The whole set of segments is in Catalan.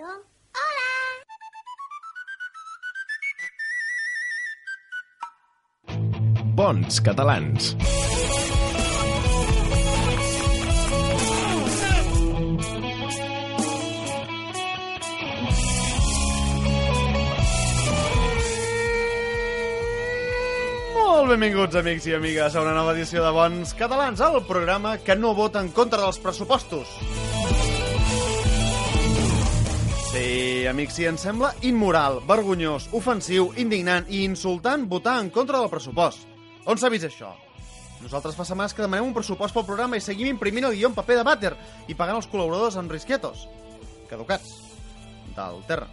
ràdio. Hola! Bons catalans. Molt benvinguts, amics i amigues, a una nova edició de Bons Catalans, el programa que no vota en contra dels pressupostos. Sí, amics, si ens sembla immoral, vergonyós, ofensiu, indignant i insultant votar en contra del pressupost. On s'ha vist això? Nosaltres fa setmanes que demanem un pressupost pel programa i seguim imprimint el guió en paper de vàter i pagant els col·laboradors amb risquetos. Caducats. Del terra.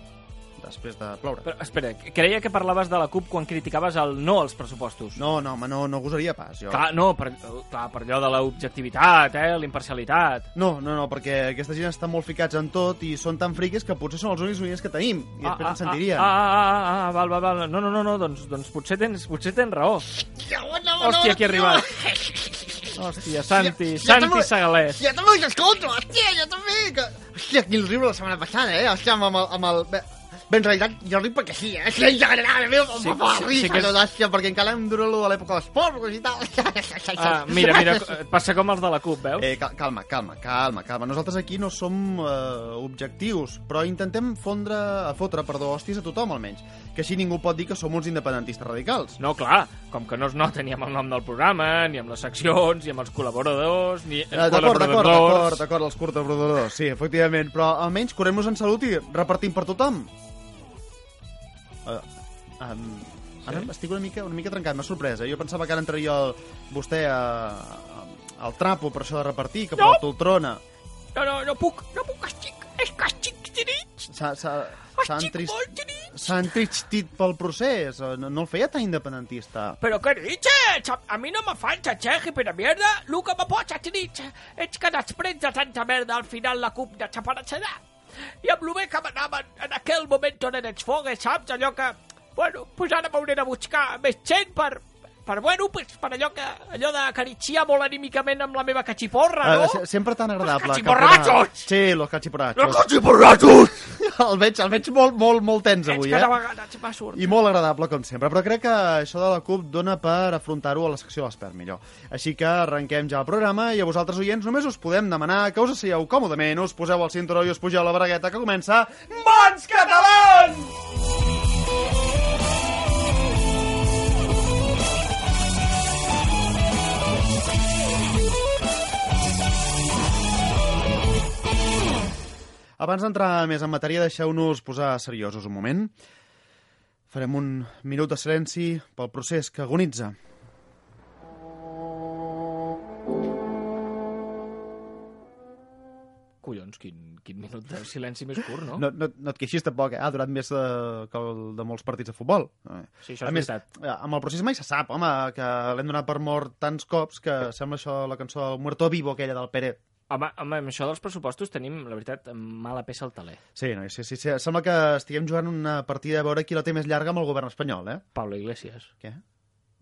Després de ploure. Però, espera, creia que parlaves de la CUP quan criticaves el no als pressupostos. No, no, home, no, no gosaria pas. Jo. Clar, no, per, clar, per allò de l'objectivitat, eh, l'imparcialitat. No, no, no, perquè aquesta gent està molt ficats en tot i són tan friquis que potser són els únics oients que tenim. I després ens sentirien. Ah, ah, ah, ah, val, val, val. No, no, no, no doncs, doncs potser, tens, potser tens raó. Hòstia, qui ha arribat? Hòstia, Santi, Santi Segalés. Ja també us escolto, hòstia, jo també. Que... Hòstia, quin riure la setmana passada, eh? Hòstia, amb, amb, el, amb el... Bé, en realitat, jo ric perquè sí, eh? Sí, ja, ja, ja, Sí, sí, fa sí, risa, sí que hòstia, perquè encara em dura lo de l'època dels porros i tal. Ah, mira, mira, passa com els de la CUP, veus? Eh, cal- calma, calma, calma, calma. Nosaltres aquí no som eh, objectius, però intentem fondre, a fotre, perdó, hòsties a tothom almenys. Que així ningú pot dir que som uns independentistes radicals. No, clar, com que no es nota ni amb el nom del programa, ni amb les seccions, ni amb els col·laboradors, ni... Eh, D'acord, d'acord, d'acord, d'acord, els col·laboradors, sí, efectivament, però almenys curem-nos en salut i repartim per tothom. Uh, um, ara estic una mica, una mica trencat, m'ha sorprès, eh? Jo pensava que ara entraria el, vostè a, a, al trapo per això de repartir, que No! no. poltrona. No, no, no puc, no puc, estic, és que estic trinit, S'ha entristit pel procés, eh, no, no el feia tan independentista. ¿Pero qué dices? A, a mi no me falta, Cheji, però merda, el que me pots dir és que després de tanta merda al final la CUP desapareixerà. I amb el bé que m'anaven en aquell moment on ets fogues, saps? Allò que, bueno, pues ara m'hauré de buscar més gent per, per bueno, pues, per allò que, allò d'acariciar molt anímicament amb la meva cachiporra, no? Eh, se- sempre tan agradable. Que cachiporratxos! Sí, los cachiporratxos. Los cachiporratxos! el veig, el veig molt, molt, molt tens avui, eh? de vegades va surt. I molt agradable, com sempre. Però crec que això de la CUP dona per afrontar-ho a la secció de l'Espert millor. Així que arrenquem ja el programa i a vosaltres, oients, només us podem demanar que us asseieu còmodament, us poseu el cinturó i us pugeu la bragueta que comença... Bons Catalans! Abans d'entrar més en matèria, deixeu-nos posar seriosos un moment. Farem un minut de silenci pel procés que agonitza. Collons, quin, quin minut de silenci més curt, no? No, no, no et queixis tampoc, eh? ha durat més de, que el de molts partits de futbol. Sí, això a és més, veritat. eh, amb el procés mai se sap, home, que l'hem donat per mort tants cops que sembla això la cançó del Muerto Vivo, aquella del Pérez. Home, home, amb això dels pressupostos tenim, la veritat, mala peça al taler. Sí, no, sí, sí, sí, sembla que estiguem jugant una partida a veure qui la té més llarga amb el govern espanyol, eh? Pablo Iglesias. Què?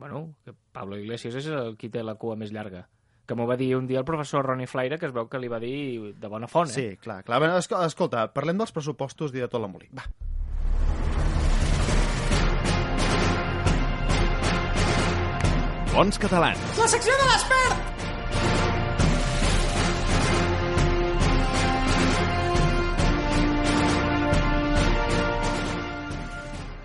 Bueno, que Pablo Iglesias és el qui té la cua més llarga. Que m'ho va dir un dia el professor Ronnie Flaire, que es veu que li va dir de bona font, eh? Sí, clar, clar. Bé, esco- escolta, parlem dels pressupostos d'Ida tot l'embolic. Va. Bons catalans. La secció de l'Espert!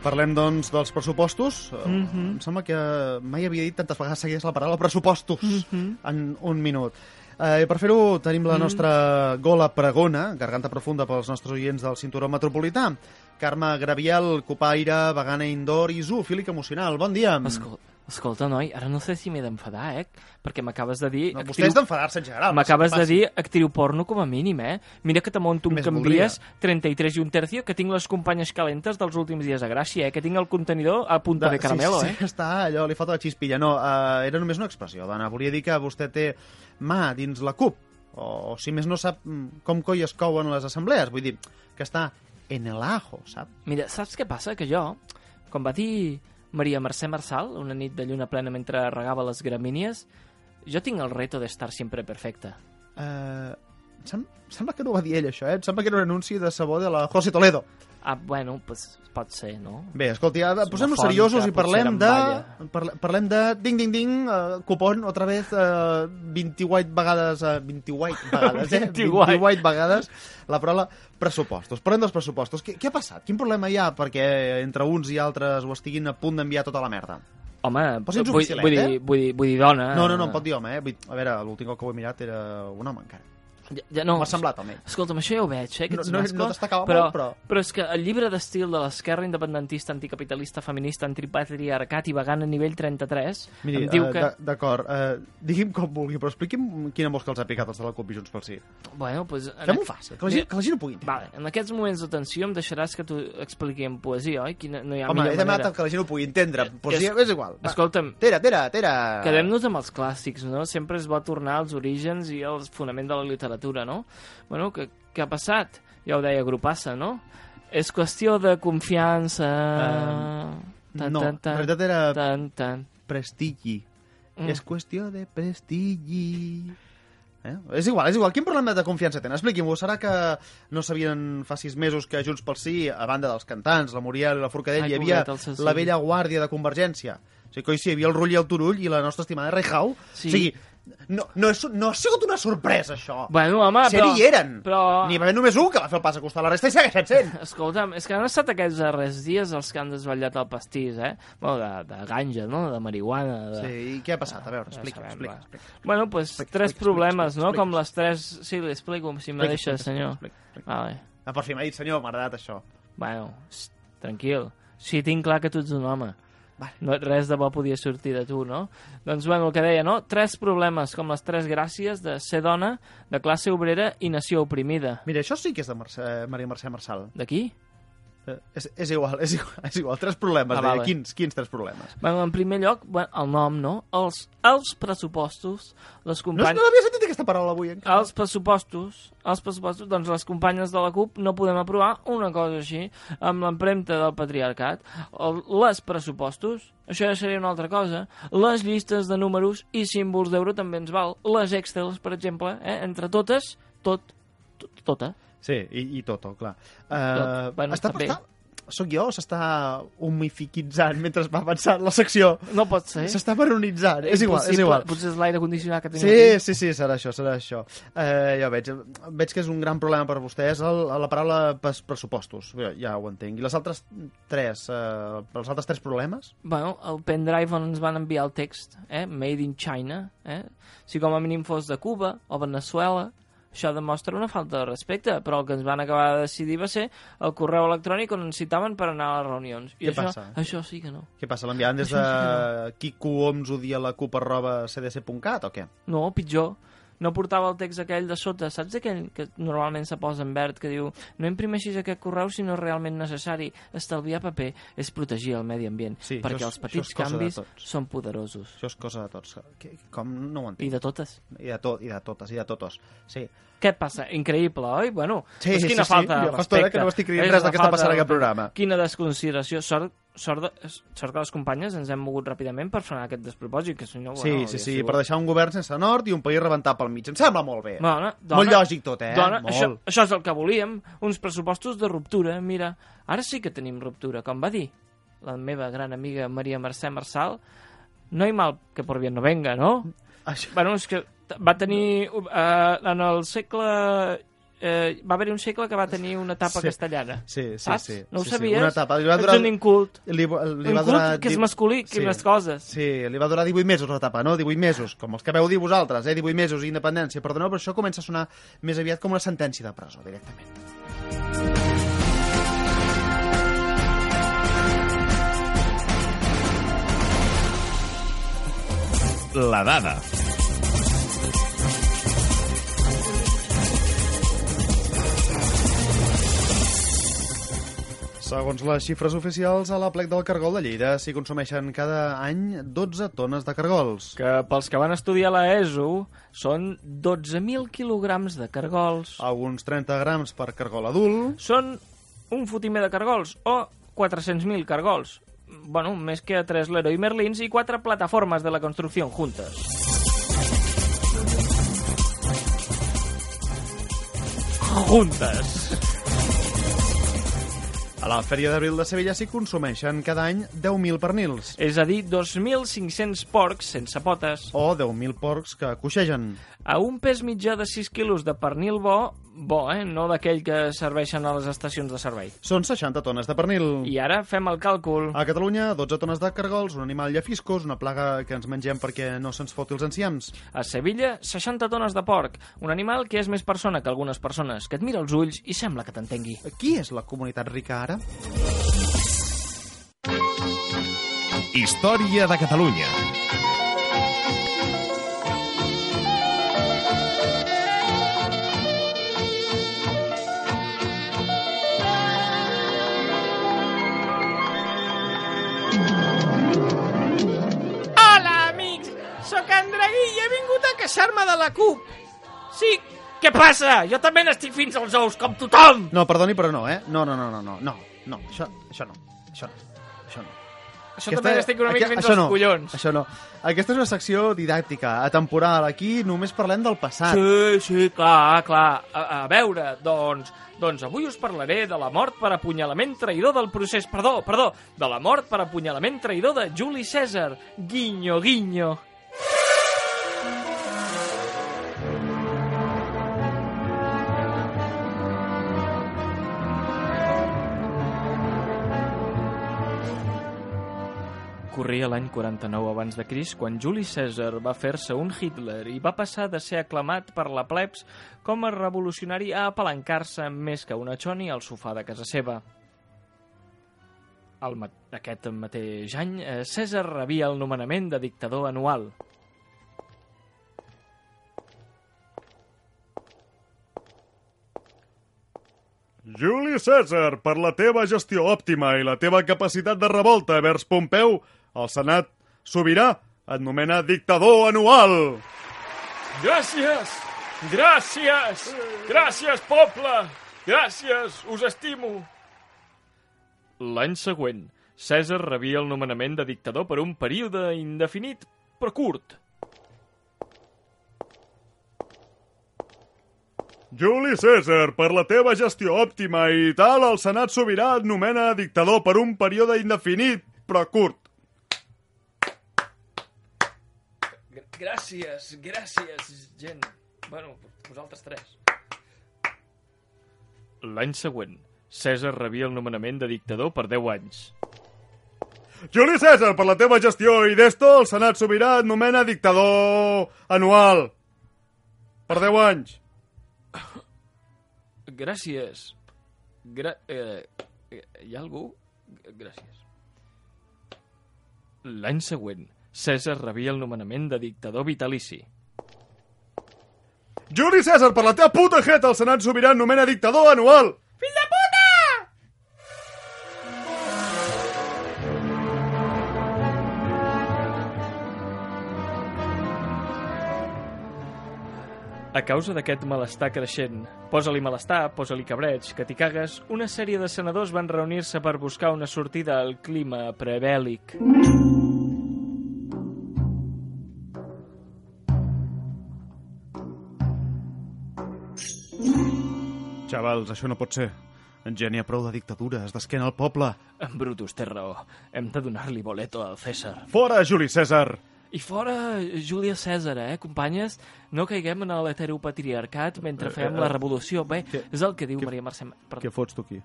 Parlem, doncs, dels pressupostos. Mm Mhm. -hmm. Em sembla que mai havia dit tantes vegades seguides la paraula pressupostos mm -hmm. en un minut. Eh, per fer-ho tenim la nostra gola pregona, garganta profunda pels nostres oients del cinturó metropolità. Carme Graviel, copaire, vegana indoor i zoofílic emocional. Bon dia. Escolta, escolta, noi, ara no sé si m'he d'enfadar, eh? Perquè m'acabes de dir... No, vostè és d'enfadar-se en general. M'acabes de dir actriu porno com a mínim, eh? Mira que te monto un Més canvies 33 i un tercio, que tinc les companyes calentes dels últims dies a Gràcia, eh? Que tinc el contenidor a punta de, caramelo, sí, eh? Sí, està, allò, li falta la xispilla. No, uh, era només una expressió, dona. Volia dir que vostè té mà dins la CUP, o, o si més no sap mm, com coi es couen les assemblees. Vull dir, que està en el ajo, sap? Mira, saps què passa? Que jo, com va dir Maria Mercè Marçal, una nit de lluna plena mentre regava les gramínies, jo tinc el reto d'estar sempre perfecta. Uh, sem sembla que no ho va dir ell, això, eh? Em sembla que era un anunci de sabó de la José Toledo. Ah, bueno, pues, pot ser, no? Bé, escolti, ara posem-nos seriosos i parlem de... em Parle, parlem de ding, ding, ding, uh, cupón, otra vez, uh, 28 vegades... Uh, 28 vegades, eh? 28. 28 vegades la paraula pressupostos. Parlem dels pressupostos. Què, què ha passat? Quin problema hi ha perquè entre uns i altres ho estiguin a punt d'enviar tota la merda? Home, Posi'ns vull, oficialet, vull, dir, eh? vull, dir, vull dir dona. No, no, no em pot dir home, eh? Vull, a veure, l'últim cop que ho he mirat era un home encara. Ja, ja, no, M'ha semblat home. Escolta'm, això ja ho veig, eh, No- no- no destacava però, molt, però- Però és que el llibre d'estil de l'esquerra independentista, anticapitalista, feminista, antipatriarcat i vegana a nivell 33 Miri, em diu uh, que... d'acord, uh, digui'm com vulgui, però expliqui'm quina que els ha picat els de la CUP i Junts pel Sí. Bueno, pues, Fem-ho aqu- fàcil, que la, gent, que la gent ho pugui entendre. Vale, en aquests moments de tensió em deixaràs que t'ho expliqui en poesia, oi? Quina, no hi ha Home, millor he demanat manera. que la gent ho pugui entendre. Pues És- sí, és igual. Va. Escolta'm, Tera, tera, tera. Quedem-nos amb els clàssics, no? Sempre és bo tornar als orígens i al fonament de la literatura, no? Bueno, què, què ha passat? Ja ho deia Grupassa, no? És qüestió de confiança... Um, no, en realitat era Tan, tan. prestigi. Mm. És qüestió de prestigi. Eh? És igual, és igual. Quin problema de confiança tenen? Expliqui'm-ho. Serà que no sabien fa sis mesos que Junts pel Sí, a banda dels cantants, la Muriel i la Forcadell, Ai, hi havia la vella guàrdia de Convergència? O sigui, que sí, hi havia el Rull i el Turull i la nostra estimada Reijau. Sí. O sigui, no, no, és, no ha sigut una sorpresa, això. Bueno, home, si però... hi eren. Però... N'hi va haver només un que va fer el pas a costar la resta i segueixen sent. Escolta'm, és que han estat aquests darrers dies els que han desvetllat el pastís, eh? Bueno, de, de ganja, no? De marihuana, de... Sí, i què ha passat? A veure, Ja explica, sabem, explica, va. explica. Bueno, pues Explica, tres explica, problemes, explica, no? Com explica. les tres... Sí, li explico, si me deixa, senyor. Explica, explica. Vale. Ah, per fi m'ha dit, senyor, m'ha agradat això. Bueno, tranquil. Sí, tinc clar que tu ets un home. Vale. No, res de bo podia sortir de tu, no? Doncs, bueno, el que deia, no? Tres problemes, com les tres gràcies de ser dona, de classe obrera i nació oprimida. Mira, això sí que és de Mercè, Maria Mercè Marçal. D'aquí? Eh, és, és igual, és igual, és igual. Tres problemes, Ah, vale. quins, quins tres problemes? Bueno, en primer lloc, bueno, el nom, no? Els, els pressupostos, les No, companyes... no l'havia sentit aquesta paraula avui encara. Els pressupostos, els pressupostos, doncs les companyes de la CUP no podem aprovar una cosa així amb l'empremta del patriarcat. El, les pressupostos, això ja seria una altra cosa. Les llistes de números i símbols d'euro també ens val. Les Excels, per exemple, eh? entre totes, tot, tot tota. Sí, i, i tot, oh, clar. Uh, Tot. Bueno, està, està bé. està, soc jo o s'està humifiquitzant mentre va avançant la secció? No pot ser. S'està maronitzant. És igual, és igual. Potser és l'aire condicionat que tenim Sí, aquí. sí, sí, serà això, serà això. Eh, ja veig, veig que és un gran problema per vostès el, la paraula pres- pressupostos, ja, ja ho entenc. I les altres tres, eh, els altres tres problemes? Bueno, el pendrive on ens van enviar el text, eh? Made in China, eh? Si com a mínim fos de Cuba o Venezuela, això demostra una falta de respecte, però el que ens van acabar de decidir va ser el correu electrònic on ens citaven per anar a les reunions. I Què això, passa? això sí que no. Què passa, l'enviaran des Això de kikuomsodia.la.cup arroba cdc.cat o què? No, pitjor. No portava el text aquell de sota, saps aquell que normalment se posa en verd, que diu no imprimeixis aquest correu si no és realment necessari. Estalviar paper és protegir el medi ambient, Sí, perquè és- els petits de canvis són poderosos. Això és cosa de tots. Que, com no ho I entenc? de totes. I de, tot, I de totes, i de totos. Sí. Què passa? Increïble, oi? Bueno, Sí, doncs quina sí, sí. falta de fa estona respecte. que no estic És res del que està passant de en aquest programa. Quina desconsideració. Sort, sort, de, sort que les companyes ens hem mogut ràpidament per frenar aquest despropòsit, que si no... Sí, bueno, sí, hauria sí, sigut- per deixar un govern sense nord i un país rebentat pel mig. Em sembla molt bé. Bueno, dona, Molt lògic tot, eh? Dona, Molt. això, això és el que volíem, uns pressupostos de ruptura. Mira, ara sí que tenim ruptura, com va dir la meva gran amiga Maria Mercè Marçal. No hi mal que por bien no venga, no? Això... Bueno, és que va tenir... Eh, en el segle... Eh, va haver un segle que va tenir una etapa Sí. castellana. Sí, sí, Saps? sí. No ho sí, sí. sabies? Una etapa. Li va durar... Ets un incult. Li, li Un va cult durar... que és masculí, que Sí. les coses. Sí, li va durar 18 mesos l'etapa, no? 18 mesos, com els que veu dir vosaltres, eh? 18 mesos i independència. Perdoneu, però això comença a sonar més aviat com una sentència de presó, directament. La dada. Segons les xifres oficials, a la plec del cargol de Lleida s'hi consumeixen cada any 12 tones de cargols. Que pels que van estudiar la ESO són 12.000 quilograms de cargols. Alguns 30 grams per cargol adult. Són un fotimer de cargols o 400.000 cargols. Bueno, més que a tres Leroy Merlins i quatre plataformes de la construcció juntes. juntes. A la Fèria d'Abril de Sevilla s'hi consumeixen cada any 10.000 pernils. És a dir, 2.500 porcs sense potes. O 10.000 porcs que coixegen. A un pes mitjà de 6 quilos de pernil bo, bo, eh? No d'aquell que serveixen a les estacions de servei. Són 60 tones de pernil. I ara fem el càlcul. A Catalunya, 12 tones de cargols, un animal llafiscos, una plaga que ens mengem perquè no se'ns foti els enciams. A Sevilla, 60 tones de porc. Un animal que és més persona que algunes persones, que et mira els ulls i sembla que t'entengui. Qui és la comunitat rica ara? Història de Catalunya. En i he vingut a queixar-me de la CUP. Sí, què passa? Jo també n'estic fins als ous, com tothom! No, perdoni, però no, eh? No, no, no, no, no, no, no, això, això no, això no, això no. Això també n'estic una mica aqu- fins als no, collons. Això no. Aquesta és una secció didàctica, atemporal. Aquí només parlem del passat. Sí, sí, clar, clar. A, a veure, doncs, doncs avui us parlaré de la mort per apunyalament traïdor del procés... Perdó, perdó, de la mort per apunyalament traïdor de Juli César. Guinyo, guinyo. Corria l'any 49 abans de Crist quan Juli César va fer-se un Hitler i va passar de ser aclamat per la plebs com a revolucionari a apalancar-se més que una xoni al sofà de casa seva. El aquest mateix any, eh, César rebia el nomenament de dictador anual. Juli César, per la teva gestió òptima i la teva capacitat de revolta vers Pompeu, el Senat sobirà et nomena dictador anual. Gràcies! Gràcies! Gràcies, poble! Gràcies! Us estimo! L'any següent, Cèsar rebia el nomenament de dictador per un període indefinit, però curt. Juli César, per la teva gestió òptima i tal, el Senat sobirà et nomena dictador per un període indefinit, però curt. Gràcies, gràcies, gent. Bueno, vosaltres tres. L'any següent, Cèsar rebia el nomenament de dictador per 10 anys. Juli César, per la teva gestió i d'esto, el Senat sobirà et nomena dictador anual. Per 10 anys. Gràcies. Gra eh, hi ha algú? Gràcies. L'any següent, Cèsar rebia el nomenament de dictador vitalici. Juli César, per la teva puta jeta, el Senat sobirà nomena dictador anual. Fill de puta! A causa d'aquest malestar creixent, posa-li malestar, posa-li cabreig, que t'hi cagues, una sèrie de senadors van reunir-se per buscar una sortida al clima prebèl·lic. Xavals, això no pot ser. Ja n'hi ha prou de dictadures, d'esquena al poble. Brutus té raó. Hem de donar-li boleto al César. Fora, Juli César! I fora Júlia Cèsar, eh, companyes? No caiguem en l'heteropatriarcat mentre Eh, fem eh, la revolució. Bé, què- és el que diu què- Maria Mercè... Perdó. Què fots tu aquí?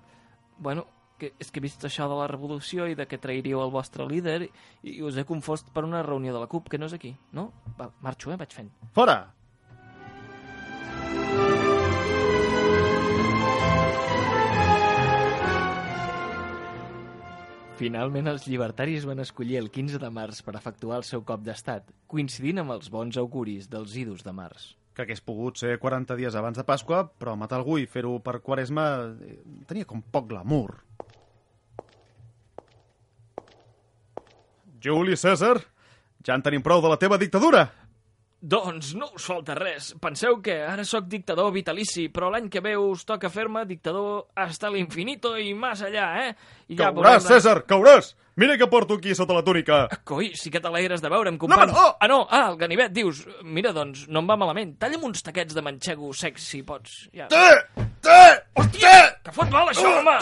Bueno, que, és que he vist això de la revolució i de que trairíeu el vostre líder i, i us he confós per una reunió de la CUP, que no és aquí, no? Va, marxo, eh? Vaig fent. Fora! Finalment, els llibertaris van escollir el 15 de març per efectuar el seu cop d'estat, coincidint amb els bons auguris dels idus de març. Que hagués pogut ser 40 dies abans de Pasqua, però matar algú i fer-ho per Quaresma eh, tenia com poc glamour. Juli César, ja en tenim prou de la teva dictadura. Doncs no us falta res. Penseu que ara sóc dictador vitalici, però l'any que ve us toca fer-me dictador hasta l'infinito i més allà, eh? I Cauràs, veurem de- César, cauràs! Mira que porto aquí sota la túnica. Coi, sí que t'alegres de veure'm, company. No, no! Ah, no, ah, el ganivet, dius. Mira, doncs, no em va malament. Talla'm uns taquets de manxego sec, si pots. Ja. Té! Eh! Hòstia, que fot mal això, home!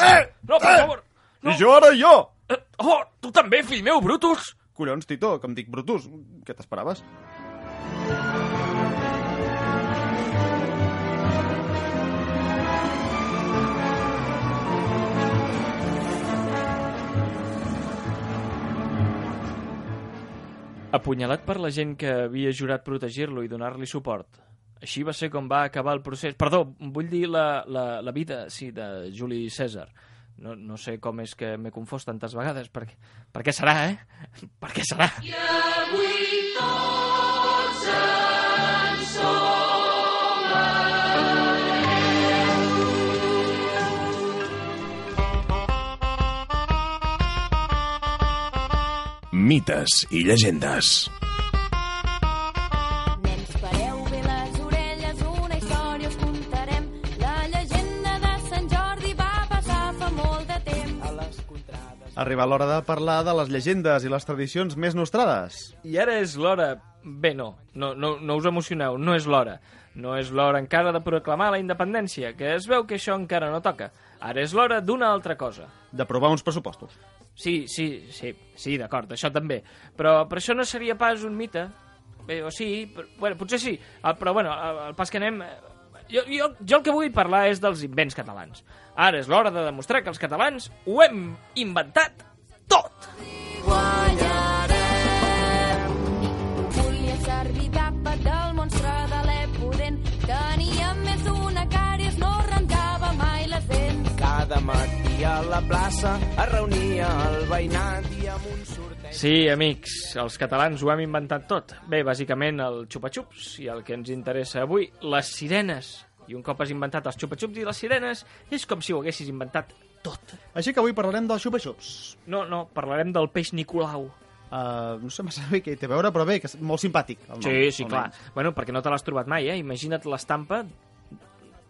No, per favor! No. I jo ara jo! Eh, Oh, tu també, fill meu, Brutus! Collons, Tito, que em dic Brutus. Què t'esperaves? Apunyalat per la gent que havia jurat protegir-lo i donar-li suport. Així va ser com va acabar el procés. Perdó, vull dir la, la, la vida, sí, de Juli César. No, no sé com és que m'he confós tantes vegades. Per, què- per què serà, eh? Per què serà? I llegendes. Nens, pareu bé de temps. Ha arribat l'hora de parlar de les llegendes i les tradicions més nostrades. I ara és l'hora... Bé, no, no, no, no us emocioneu, no és l'hora. No és l'hora encara de proclamar la independència, que es veu que això encara no toca. Ara és l'hora d'una altra cosa. D'aprovar uns pressupostos. Sí, sí, sí, sí, d'acord, això també. Però, però això no seria pas un mite. Bé, o sí, però, bueno, potser sí, Ah, però bueno, el, el pas que anem... eh, Jo, jo, jo el que vull parlar és dels invents catalans. Ara és l'hora de demostrar que els catalans ho hem inventat tot. Guanyarem! A la plaça es reunia el veïnat i amb un sorteig... Sí, amics, els catalans ho hem inventat tot. Bé, bàsicament el xupa-xups i el que ens interessa avui, les sirenes. I un cop has inventat els xupa-xups i les sirenes, és com si ho haguessis inventat tot. Així que avui parlarem dels xupa-xups. No, no, parlarem del peix Nicolau. Uh, no sé massa bé què hi té a veure, però bé, que és molt simpàtic. El nom, Sí, sí, clar. Bueno, perquè no te l'has trobat mai, eh? Imagina't l'estampa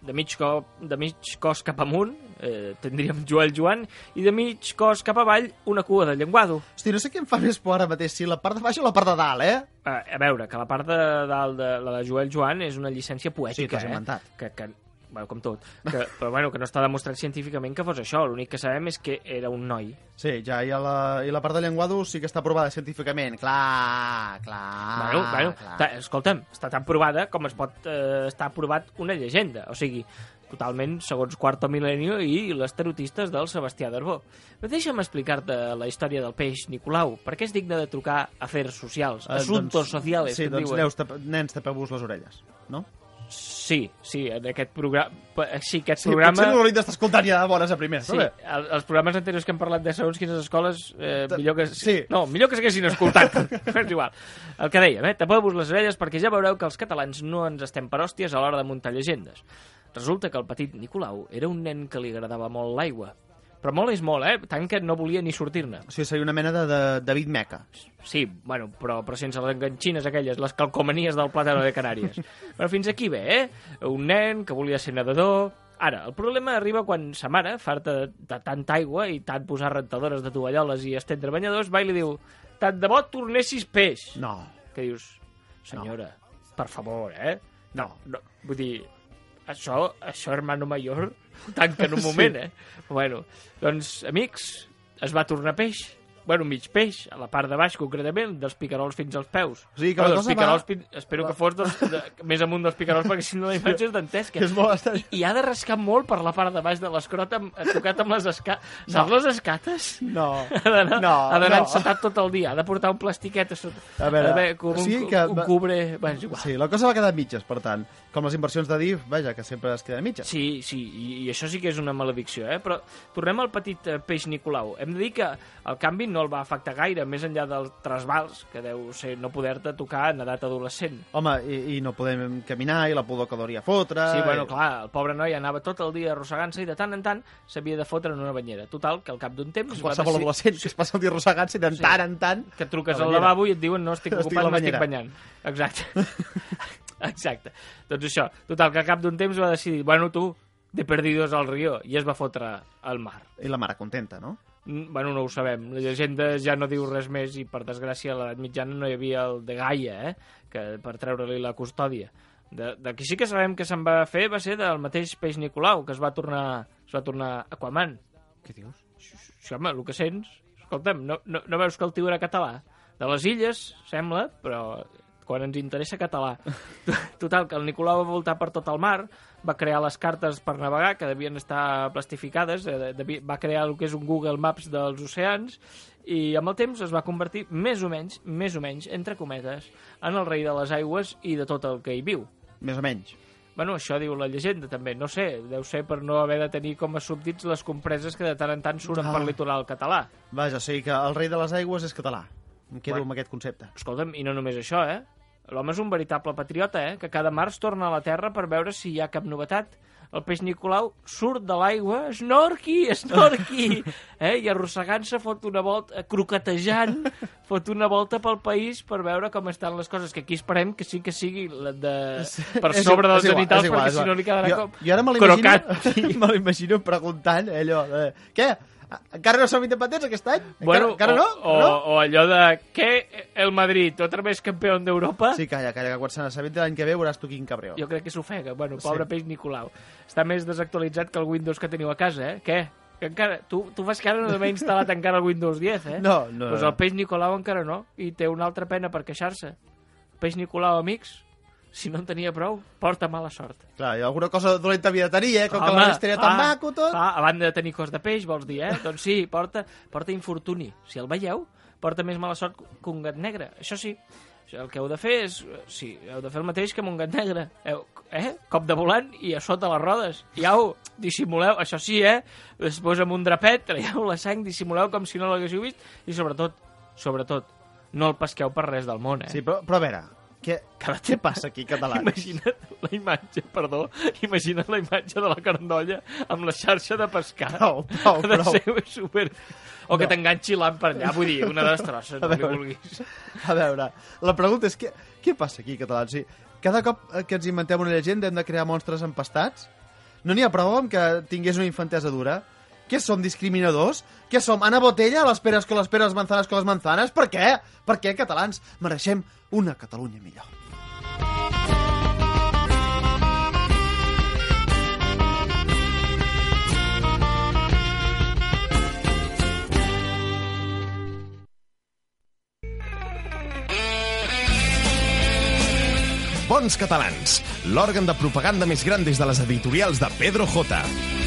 de mig, cop, de mig cos cap amunt, eh, tindríem Joel Joan, i de mig cos cap avall, una cua de llenguado. Hosti, no sé què em fa més por ara mateix, si la part de baix o la part de dalt, eh? A, a veure, que la part de dalt de la de Joel Joan és una llicència Sí, poètica, has eh? inventat. Que, que, bueno, com tot. Que, però bueno, que no està demostrat científicament que fos això. L'únic que sabem és que era un noi. Sí, ja, i, la, i la part de llenguado sí que està provada científicament. Clar, clar, bueno, bueno, clar. ta, escolta'm, està tan provada com es pot eh, estar provat una llegenda. O sigui, totalment segons Quarto Milenio i les tarotistes del Sebastià d'Arbó. Però deixa'm explicar-te la història del peix Nicolau, perquè és digne de trucar afers socials, Eh, assuntos sociales, Sí, que en doncs diuen. neus, tap, nens, tapeu-vos les orelles, no? Sí, sí, en aquest programa... Sí, aquest Sí, programa... potser no l'hauríem d'estar escoltant ja de bones a primers, Sí, el, els programes anteriors que hem parlat de segons quines escoles, eh, millor que... sí. No, millor que s'haguessin escoltat. és igual. El que dèiem, eh? Tapeu-vos les orelles perquè ja veureu que els catalans no ens estem per hòsties a l'hora de muntar llegendes. Resulta que el petit Nicolau era un nen que li agradava molt l'aigua. Però molt és molt, eh? Tant que no volia ni sortir-ne. O sigui, seria una mena de, de David Meca. Sí, bueno, però, però sense les enganxines aquelles, les calcomanies del plàtano de Canàries. però fins aquí bé, eh? Un nen que volia ser nedador... Ara, el problema arriba quan sa mare, farta de, de tanta aigua i tant posar rentadores de tovalloles i estendre banyadors, va i li diu tant de bo tornessis peix. No. Que dius, senyora, per favor, eh? No, no, vull dir, això, això, hermano mayor, tanca en un moment, eh? Bueno, doncs, amics, es va tornar peix. Bueno, mig peix, a la part de baix, concretament, dels picarols fins als peus. O sigui que Bueno, la dels cosa va- picarols, fin- espero que fos dels, de, més amunt dels picarols, perquè si no la imatge és dantesca. És molt estrany. I, I ha de rascar molt per la part de baix de l'escrot, tocat amb les escates. Saps les escates? No. Ha d'anar No, ha d'anar no. encetat tot el dia, ha de portar un plastiquet a sota. A veure, ha d'haver com o un, sigui que un va- cubre... Bueno, és igual. Sí, la cosa va quedar a mitges, per tant. Com les inversions de DIF, vaja, que sempre es queden a mitges. Sí, sí, i, i això sí que és una maledicció, eh? Però tornem al petit eh, peix Nicolau. Hem de dir que el canvi no el va afectar gaire, més enllà dels trasbals, que deu ser no poder-te tocar en edat adolescent. Home, i, i no podem caminar, i la pudor que hauria fotre... Sí, bueno, i- clar, el pobre noi anava tot el dia arrossegant-se i de tant en tant s'havia de fotre en una banyera. Total, que al cap d'un temps... va Qualsevol deci- adolescent que es passa el dia arrossegant-se de Sí. tant en tant... que truques al lavabo i et diuen no estic Estic ocupat, m'estic banyant. Exacte. Exacte. Doncs això. Total, que al cap d'un temps va decidir, bueno, tu, de perdidos al rió, i es va fotre al mar. I la mare contenta, no? Mm, Bueno, no ho sabem. La llegenda ja no diu res més i, per desgràcia, a l'edat mitjana no hi havia el de Gaia, eh? que per treure-li la custòdia. De, de qui sí que sabem que se'n va fer va ser del mateix peix Nicolau, que es va tornar, es va tornar Aquaman. Què dius? Això, home, el que sents... Escolta'm, no, no, no veus que el tio era català? De les illes, sembla, però quan ens interessa català. Total, que el Nicolau va voltar per tot el mar, va crear les cartes per navegar, que devien estar plastificades, eh, va crear el que és un Google Maps dels oceans, i amb el temps es va convertir més o menys, més o menys, entre cometes, en el rei de les aigües i de tot el que hi viu. Més o menys. Bueno, això diu la llegenda, també. No sé, deu ser per no haver de tenir com a súbdits les compreses que de tant en tant surten Ah. per litoral català. Vaja, o sigui que el rei de les aigües és català. Em quedo Bueno. amb aquest concepte. Escolta'm, i no només això, eh? L'home és un veritable patriota, eh? Que cada març torna a la Terra per veure si hi ha cap novetat. El peix Nicolau surt de l'aigua, snorqui, snorqui, eh? I arrossegant-se fot una volta, eh, croquetejant, fot una volta pel país per veure com estan les coses, que aquí esperem que sí que sigui la de, per sobre dels genitals, perquè si no li quedarà jo, com Jo ara me l'imagino... preguntant eh, allò de... Què? Encara no som independents aquest any? Encara, Bueno, encara o, no? o, no? o allò de què el Madrid, otra vez campeón d'Europa? Sí, calla, calla, que quan se n'assabenti l'any que ve veuràs tu quin cabreo. Jo crec que s'ofega. Bueno, pobre Sí. peix Nicolau. Està més desactualitzat que el Windows que teniu a casa, eh? Què? Que encara... Tu, tu fas que ara no m'he instal·lat encara el Windows 10, eh? No, no, Pues no. el peix Nicolau encara no. I té una altra pena per queixar-se. Peix Nicolau, amics, si no en tenia prou, porta mala sort. Clar, i alguna cosa dolenta havia de tenir, eh? Com que Home, la resta era tan ah, maco, tot. Ah, a banda de tenir cos de peix, vols dir, eh? doncs sí, porta, porta infortuni. Si el veieu, porta més mala sort que un gat negre. Això sí, el que heu de fer és... Sí, heu de fer el mateix que amb un gat negre. Heu, eh? Cop de volant i a sota les rodes. I au, dissimuleu, això sí, eh? Després amb un drapet, traieu la sang, dissimuleu com si no l'haguéssiu vist i sobretot, sobretot, no el pesqueu per res del món, eh? Sí, però, però a veure, què, què passa aquí, catalans? Imagina't la imatge, perdó, imagina't la imatge de la carnolla amb la xarxa de pescar. Prou, prou, Ha de prou. ser super... O que t'enganxi l'am per allà, vull dir, una destrosses, no li vulguis. A veure, la pregunta és què, què passa aquí, catalans? Sí, cada cop que ens inventem una llegenda hem de crear monstres empastats? No n'hi ha prou amb que tingués una infantesa dura? Què som, discriminadors? Què som, Ana Botella, les peres con les peres, manzanes con les manzanes? Per què? Per què, catalans, mereixem una Catalunya millor? Bons catalans, l'òrgan de propaganda més gran des de les editorials de Pedro J.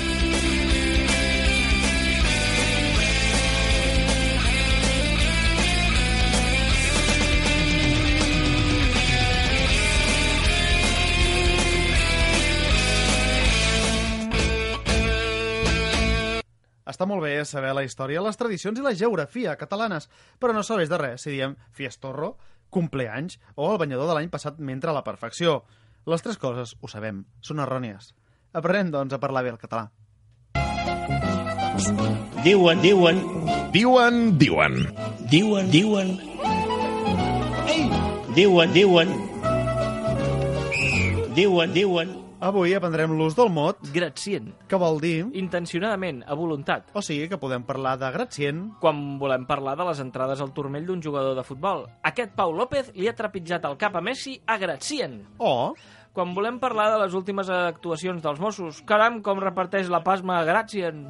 Està molt bé saber la història, les tradicions i la geografia catalanes, però no serveix de res si diem fiestorro, compleanys o el banyador de l'any passat mentre a la perfecció. Les tres coses, ho sabem, són errònies. Aprenem, doncs, a parlar bé el català. Diuen, diuen, Diuen, diuen. diuen, diuen. Ei! Diuen, diuen. Diuen, diuen. Avui aprendrem l'ús del mot, Gratien. que vol dir... Intencionadament, a voluntat. O sigui que podem parlar de gratient, Quan volem parlar de les entrades al turmell d'un jugador de futbol. Aquest Pau López li ha trepitjat el cap a Messi a Gratien. o... Quan volem parlar de les últimes actuacions dels Mossos. Caram, com reparteix la pasma a Gratien.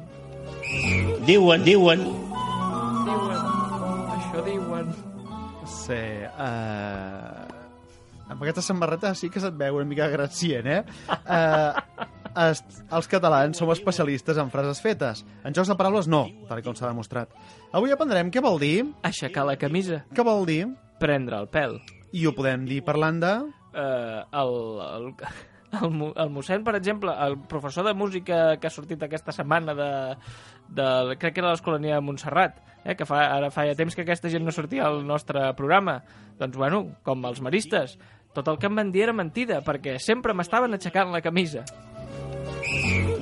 Diuen, diuen. Diuen, això diuen. Sí, uh... Amb aquesta samarreta sí que se't veu una mica gratient, eh? Uh, es, els catalans som especialistes en frases fetes. En jocs de paraules no, tal com s'ha demostrat. Avui aprendrem què vol dir, Aixecar la camisa. què vol dir, Prendre el pèl. i ho podem dir parlant de... eh, el, el, el, el mossèn, per exemple, el professor de música que ha sortit aquesta setmana de, de crec que era l'Escolania de Montserrat, eh, que fa, ara fa ja temps que aquesta gent no sortia al nostre programa. Doncs, bueno, com els maristes, tot el que em van dir era mentida, perquè sempre m'estaven aixecant la camisa.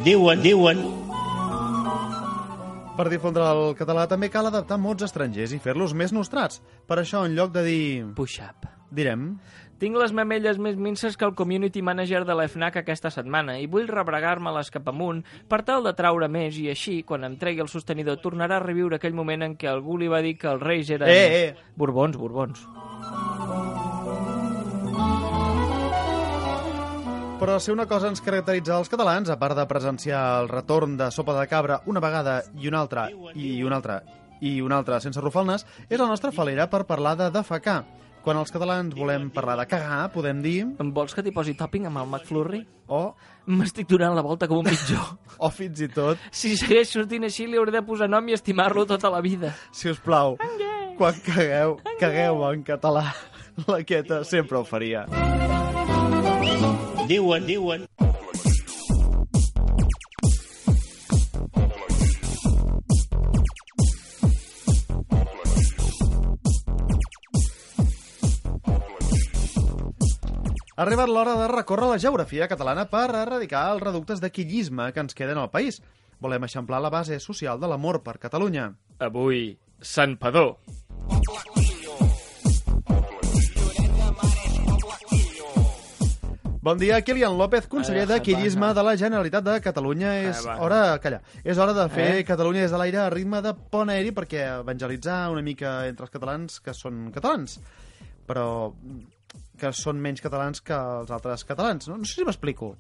Diuen, diuen. Per difondre el català també cal adaptar mots estrangers i fer-los més nostrats. Per això, en lloc de dir... Push-up. Direm... Tinc les mamelles més minces que el community manager de l'FNAC aquesta setmana i vull rebregar-me-les cap amunt per tal de traure més i així, quan em tregui el sostenidor, tornarà a reviure aquell moment en què algú li va dir que els reis eren... Eh, eh. Borbons, borbons. Però si una cosa ens caracteritza als catalans, a part de presenciar el retorn de sopa de cabra una vegada i una altra, i una altra, i una altra sense nas, és la nostra falera per parlar de defecar. Quan els catalans volem parlar de cagar, podem dir... Em vols que t'hi posi topping amb el McFlurry? O, M'estic donant la volta com un mitjó. o fins i tot, si segueix sortint així, li hauré de posar nom i estimar-lo tota la vida. si us plau, quan cagueu, cagueu en català. La quieta sempre ho faria. Diuen, diuen, Ha arribat l'hora de recórrer la geografia catalana per erradicar els reductes de quillisme que ens queden al país. Volem eixamplar la base social de l'amor per Catalunya. Avui, Sant Padó. Bon dia, Kilian López, conseller Eh, de passa? de la Generalitat de Catalunya. És passa? hora, calla, és hora de fer Eh? Catalunya des de l'aire a ritme de pont aeri perquè evangelitzar una mica entre els catalans que són catalans, però que són menys catalans que els altres catalans. No, no sé si m'explico.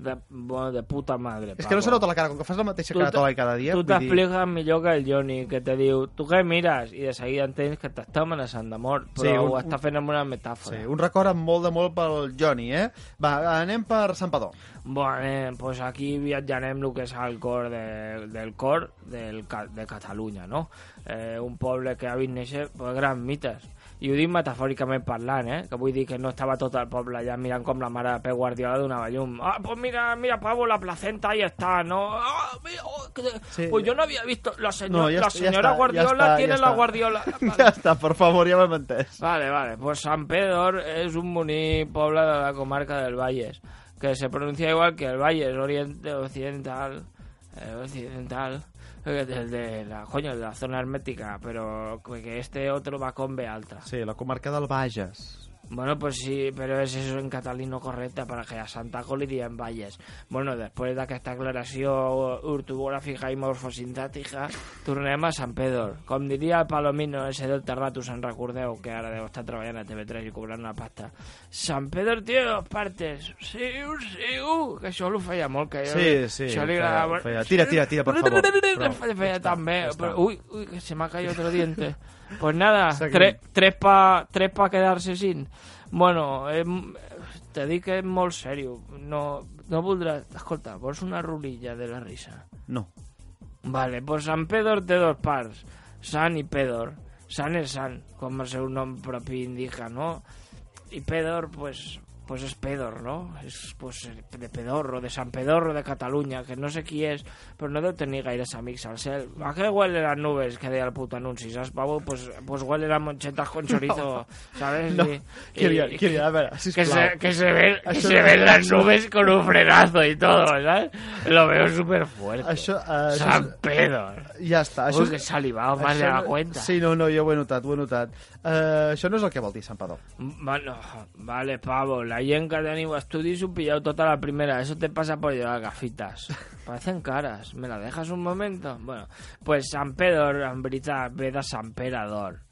De, bueno, de puta madre, És que no se nota la cara, com que fas la mateixa cara tota cada dia. Tu vull dir- t'expliques millor que el Johnny, que te diu, tu què mires? I de seguida entens que t'està amenaçant de mort, però Sí, un- ho està fent amb una metàfora. Sí, un record amb molt de molt pel Johnny, eh? Va, anem per Sant Padó. Bueno, eh, pues aquí viatjarem el que és el cor de, del cor del, de Catalunya, no? Eh, un poble que ha vist néixer pues, grans mites. I ho dic metafòricament parlant, eh? Que vull dir que no estava tot el poble allà mirant com la mare de Pep Guardiola donava llum. Ah, pues mira, mira, Pavo, la placenta ahí está, ¿no? Ah, mira, oh, que- Sí. Pues yo no había visto... La, señor, No, ya la ya señora ya Guardiola está, tiene la. Guardiola... Ja està, per favor, ja m'hem entès. Vale, vale. Pues San Pedro es un bonic poble de la comarca del Valles, que se pronuncia igual que el Valles oriente, occidental, eh, occidental, eh, el de la, coño, de la zona hermética, pero que este otro va con B alta. Sí, la comarca del Bages. Bueno, pues sí, pero es eso en catalino correcte para que a Santa Col li diem Valles. Bueno, després d'aquesta aclaració ortogràfica i morfosintàtica, tornem a Sant Pedro. Com diria el Palomino, ese del Terratus, en recordeu, que ara deu estar treballant a TV3 i cobrant una pasta. Sant Pedro tiene dos partes. Sí, sí, uh, que això ho feia molt, que jo... Sí, sí, Això li ho feia, agradava. ho feia. Tira, tira, tira, per favor. Feia, feia tan bé. que se me ha caído otro diente. Pues nada, Seguim. tre, tres pa, tres pa quedarse sin. Bueno, eh, te dic que és molt sèrio. No, no voldràs... Escolta, vols una rulilla de la risa? No. Vale, pues Sant Pedor té dos parts. Sant i Pedor. Sant és Sant, com el seu nom propi indica, no? I Pedor, pues, pues és Pedor, no? És pues, de Pedorro, de Sant Pedorro de Catalunya, que no sé qui és, però no deu tenir gaires amics al cel. ¿A què huele las nubes? Que deia el puto anunci, saps, Pavo? Pues, pues huele las monchetas con chorizo, ¿sabes? No, Y- Kilian, y- Kilian, a veure, que se, que se ven, que Això se no- ven las nubes con un frenazo y todo, ¿sabes? Lo veo súper fuerte. Això, eh, això San Pedro. Ja està. Això, que salivado, más de això la no- cuenta. Sí, no, no, jo ho he notat, ho he notat. Uh, això no és el que vol dir Sant Padó. Bueno, vale, pavo, la gent que teniu estudis ho pilleu tota la primera. Eso te pasa por llevar gafitas. Parecen caras. ¿Me la dejas un momento? Bueno, pues Sant Pedro, en veritat, ve de Sant Perador.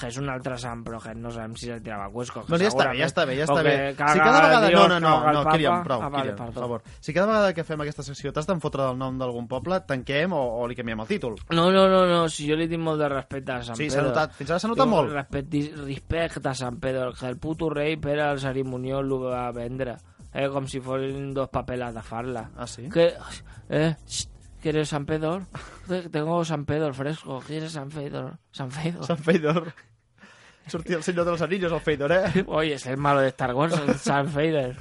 Que és un altre sant, però que no sabem si el tirava a Cuesco. que No, ja està bé, ja està bé, ja està bé. Si cada vegada... Dios, No, no, no, no, Papa. Kilian, prou, ah, vale, Kilian, per favor. Si cada vegada que fem aquesta secció t'has d'enfotre del nom d'algun poble, tanquem o, o li canviem el títol. No, no, no, no, si jo li tinc molt de respecte a Sant Sí, Pedro. s'ha notat, fins ara s'ha notat molt. Respecte, respecte a Sant Pedro, que el puto rei Pere el cerimoniós lo va vendre. Eh, com si fossin dos papeles de farla. Ah, sí? Que, eh, xt, ¿Quieres San Pedro? Te- Tengo San Pedro fresco. ¿Quieres San Pedro? San Pedro. Sant Feidor. Sortia el senyor de los anillos, el Feidor, eh? Oye, es el malo de Star Wars, el San Fader.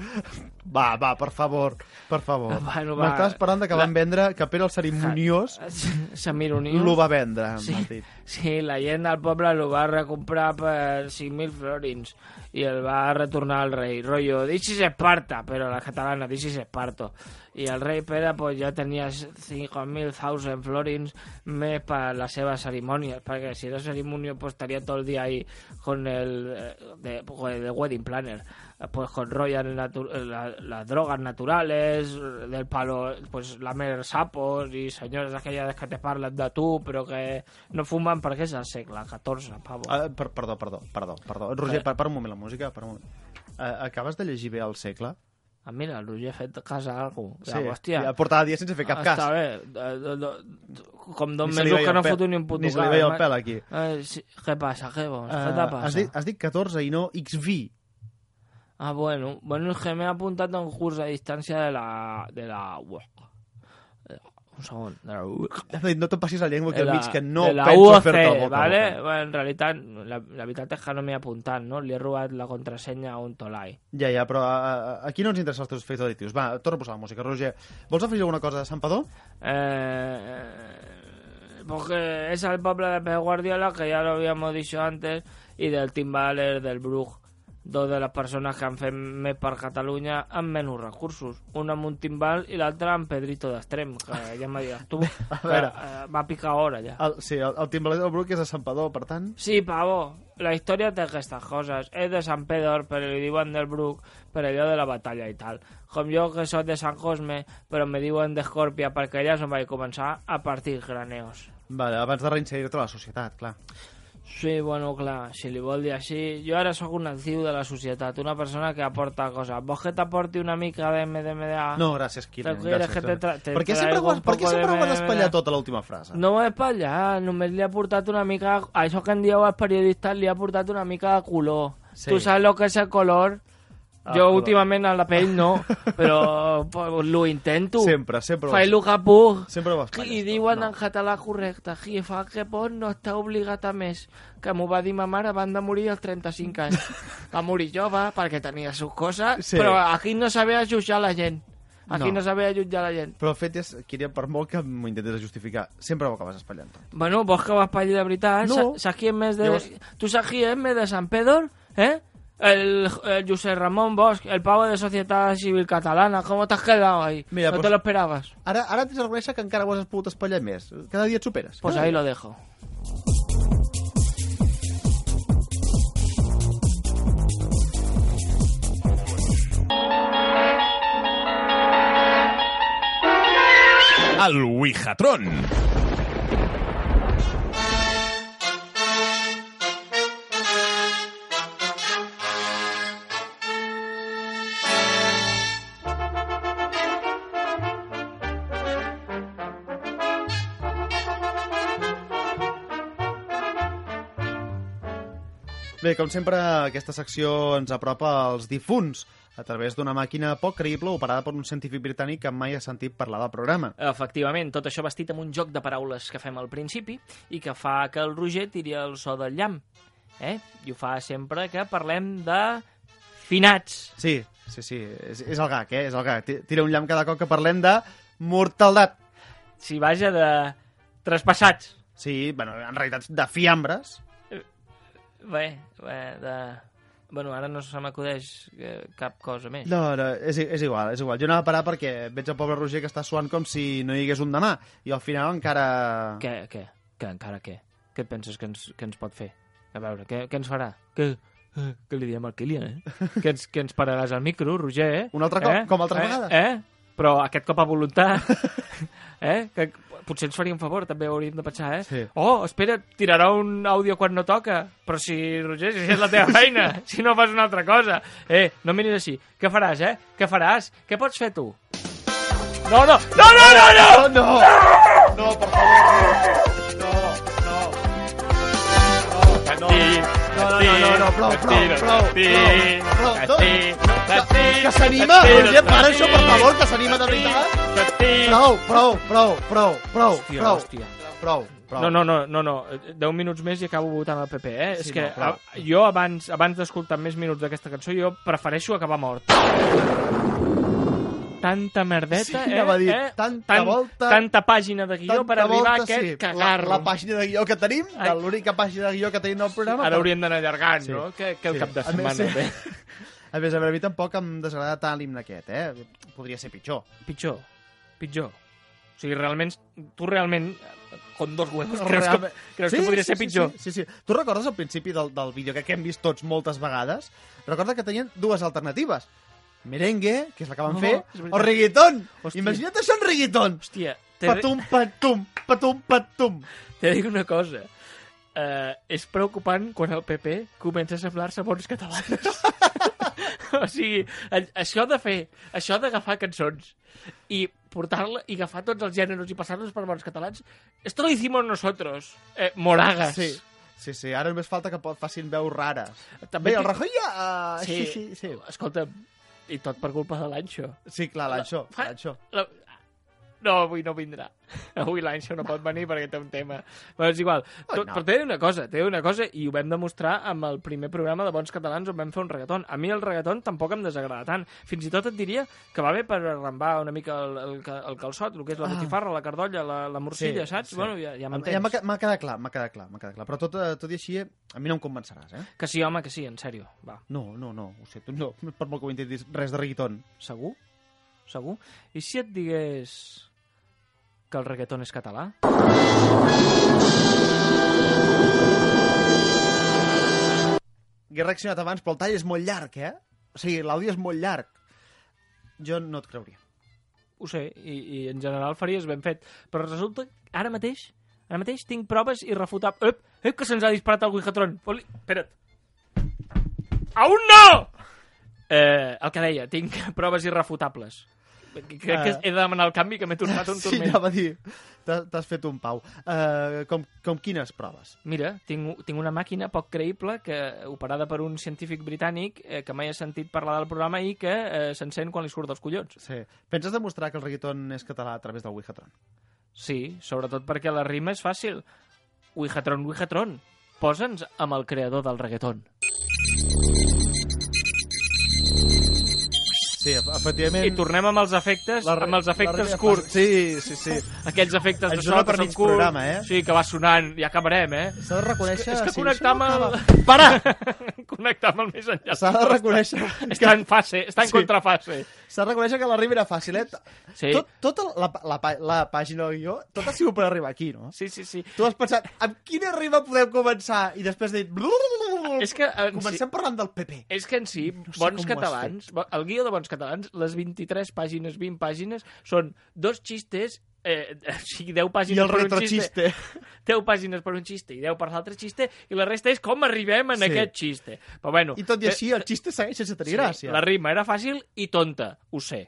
Va, va, per favor, per favor. Bueno, va. M'estava esperant que van vendre, que Pere el cerimoniós Samir Unió. lo va vendre, Sí, sí, la gent del poble el va recomprar per 5.000 florins i el va retornar al rei. Rollo, this is Esparta, però la catalana, this is Esparto. I el rei Pere pues, ja tenia 5.000 florins més per la seva cerimònia, perquè si era cerimònia pues, estaria tot el dia ahí con el eh, de, de wedding planner pues con eh, la- las drogas naturales del palo pues lamer sapos i senyores aquelles que te parlen de tu però que no fumen perquè és el segle XIV, pavo. Ah, per, perdó, perdó, perdó, perdó. Roger, Eh. per, per un moment la música, per un moment. Uh, acabes de llegir bé el segle? Ah, mira, el Roger ha fet casa a algú. Sí, Ja, hòstia. ja portava dies sense fer cap cas. Està bé. De, de, de, com dos mesos que no foto ni un puto Ni se li veia el home. pèl aquí. Eh, sí. Què passa? Què vols? Què Uh, te has, passa? dit, has dit 14 i no XV. Ah, bueno. Bueno, es que me he apuntado a un curso a distancia de la... De la... UOC. Un segon. De la dit, no te'n passis la llengua aquí al mig, que no de la penso UOC, fer-te boca ¿vale? boca. Bueno, en realitat, la, la veritat és que no m'he apuntat, no? Li he robat la contrasenya a un tolai. Ja, ja, però uh, aquí no ens interessen els teus fets additius. Va, torna a posar la música. Roger, vols afegir alguna cosa de Sant Padó? Eh, porque es el poble de Pep Guardiola, que ya lo habíamos dicho antes, y del Timbaler, del Brug, dos de les persones que han fet més per Catalunya amb menys recursos. Una amb un timbal i l'altra amb Pedrito d'Extrem, que ja m'ha dit tu. A que, veure. eh, va picar hora ja. El, sí, el, el timbaler del Bruc és a Sant Padó, per tant... Sí, pavo, la història té aquestes coses. És de Sant Pedor, però li diuen del Bruc per allò de la batalla i tal. Com jo, que soc de Sant Cosme, però me diuen d'Escòrpia perquè allà és on vaig començar a partir graneos. Vale, abans de reinserir-te a la societat, clar. Sí, bueno, clar, si li vol dir així... Jo ara sóc un actiu de la societat, una persona que aporta coses. Vols que t'aporti una mica de MDMA? No, gràcies, quieres Gràcies. que te tra- te per què sempre, ho per què sempre ho has espatllat tot a l'última frase? No ho he espatllat, només li ha portat una mica... A això que en dieu els periodistes li ha portat una mica de color. Sí. Tu saps lo que és el color? Ah, jo últimament a la pell no, però lo intento. Sempre, sempre ho has, el que puc. sempre ho I diuen no. en català correcte, qui fa que pot no està obligat a més, que m'ho va dir ma mare abans de morir als 35 anys. Va morir jove perquè tenia sus coses, Sí. però aquí no sabia jutjar la gent. Aquí No. no, sabia jutjar la gent. Però el fet és, Kilian, per molt que m'ho intentés justificar, sempre ho acabes espatllant. Bueno, vols que ho espatlli de veritat? No. Sa- Saps qui és més de... Llavors- Tu saps qui és més de Sant Pedro? Eh? El, el José Ramón Bosch, el pavo de Societat Civil Catalana. ¿Cómo te has quedado ahí? Mira, no pues- te lo esperabas. Ara, ara t'haig de reconèixer que encara ho has pogut espatllar més. Cada dia et superes. Pues ahí dia. lo dejo. El Ouijatron. Bé, com sempre, aquesta secció ens apropa als difunts a través d'una màquina poc creïble operada per un científic britànic que mai ha sentit parlar del programa. Efectivament, tot això vestit amb un joc de paraules que fem al principi i que fa que el Roger tiri el so del llamp. Eh? I ho fa sempre que parlem de finats. Sí, sí, sí, és, és el gag, eh? És el gag. Ti- Tira un llamp cada cop que parlem de mortaldat. Si vaja de traspassats. Sí, bueno, en realitat de fiambres. Bé, bé, de... Bueno, ara no se m'acudeix eh, cap cosa més. No, no, és, és igual, és igual. Jo anava a parar perquè veig el pobre Roger que està suant com si no hi hagués un demà. I al final encara... Què, què? Que encara què? Què et penses que ens, que ens pot fer? A veure, què, què ens farà? Què, eh, què li diem al Kilian, eh? que, ens, que ens pararàs al micro, Roger, eh? Un altre cop, eh? com altres eh? vegades. Eh? Però aquest cop a voluntat. eh? Que potser ens faria un favor, també ho hauríem de pensar, eh? Sí. Oh, espera, tirarà un àudio quan no toca. Però si, Roger, si és la teva feina, si no fas una altra cosa. Eh, no miris així. Què faràs, eh? Què faràs? Què pots fer tu? No, no, no, no, no, no! Oh, no! No, per favor, no! No, no! No, no, no, no, no, prou, prou, prou, prou, prou, prou, que s'anima, Roger, para això, per favor, que s'anima de veritat. Prou, prou, prou, prou, prou, Hòstia, prou, hòstia. prou, prou. No, no, no, no, no. 10 minuts més i acabo votant el PP, eh? Sí, és que no, a, jo abans, abans d'escoltar més minuts d'aquesta cançó, jo prefereixo acabar mort. Tanta merdeta, Sí, eh? anava a dir, eh? tanta Tan- volta- Tanta pàgina de guió per arribar a volta, aquest sí. cagarro. La, la pàgina de guió que tenim, l'única pàgina de guió que tenim del programa. Ara però- hauríem d'anar allargant, Sí. no? Que, que el Sí. cap de A més, setmana, sí. bé. A més, a a mi tampoc em desagrada tant l'himne aquest, eh? Podria ser pitjor. Pitjor, pitjor. O sigui, realment, tu realment, con dos huevos, creus, que, creus que podria ser sí, pitjor? Sí, sí, sí. Tu recordes al principi del, del vídeo que, que hem vist tots moltes vegades? Recorda que tenien dues alternatives. Merengue, que és la que van Oh, fer, o reggaeton. Hòstia. Imagina't això en reggaeton. Hòstia, te, Patum, patum, patum, patum. te dic una cosa. Uh, és preocupant quan el PP comença a semblar-se bons catalans. o sigui, això de fer, això d'agafar cançons i portar-la i agafar tots els gèneres i passar-los per bons catalans, esto lo hicimos nosotros, eh, Moragas. Sí, sí, sí. Ara només falta que facin veus rares. També Bé, el Rajoy ja... Uh, sí, sí, sí. Escolta, i tot per culpa de l'Anxo. Sí, clar, l'Anxo. Fa-. La... No, avui no vindrà. Avui l'Anxo no pot venir perquè té un tema. Però és igual. Tot, no. Però té una cosa, té una cosa, i ho vam demostrar amb el primer programa de Bons Catalans on vam fer un reggaeton. A mi el reggaeton tampoc em desagrada tant. Fins i tot et diria que va bé per arrambar una mica el, el, el calçot, el que és la Ah. botifarra, la cardolla, la, la morcilla, Sí, saps? sí. Bueno, ja, ja Ja m'entens. que- m'ha quedat clar, m'ha quedat clar, m'ha quedat clar. Però tot, eh, tot i així, a mi no em convenceràs, eh? Que sí, home, que sí, en sèrio. Va, No, no, no, ho sé, tu no, per molt que ho intentis, res de reggaeton. segur? Segur? I si et digués que el reggaeton és català? He reaccionat abans, però el tall és molt llarg, eh? O sigui, l'àudio és molt llarg. Jo no et creuria. Ho sé, i, i en general faries ben fet. Però resulta que ara mateix, ara mateix tinc proves irrefutables. Ep, ep, que se'ns ha disparat el Guijatron. Foli... Espera't. Aún no! Eh, el que deia, tinc proves irrefutables. Crec que Ah. he de demanar el canvi, que m'he tornat un Sí, turmell. anava a dir, t'has fet un pau. Uh, com, com quines proves? Mira, tinc, tinc una màquina poc creïble que operada per un científic britànic eh, que mai ha sentit parlar del programa i que eh, s'encén quan li surt dels collons. Sí. Penses demostrar que el reggaeton és català a través del Wihatron? Sí, sobretot perquè la rima és fàcil. Wihatron, Wihatron, posa'ns amb el creador del reggaeton. Sí, ef- efectivament... I tornem amb els efectes, la re- amb els la efectes curts. Sí, sí, sí. Aquells efectes Ens de so que són curts. programa, eh? Sí, que va sonant, ja acabarem, eh? S'ha de reconèixer... És que sí, connectar amb això no el... Para! connectar amb el més enllà. S'ha de reconèixer... Està en fase, està en Sí. contrafase. S'ha de reconèixer que la rima era fàcil, eh? Sí. Tot, tota la, la, pa- la pàgina del guió, tot ha sigut per arribar aquí, no? Sí, sí, sí. Tu has pensat, amb quina rima podem començar? I després dit... És que... En Comencem si, parlant del PP. és que en si, sé bons catalans, el guió de bons catalans, les 23 pàgines, 20 pàgines, són dos xistes, eh, o sigui, 10 I pàgines el per un retroxiste. 10 pàgines per un xiste i 10 per l'altre xiste, i la resta és com arribem en Sí. aquest xiste. Però bueno... I tot i eh, així, el xiste segueix sense tenir gràcia. La rima era fàcil i tonta, ho sé.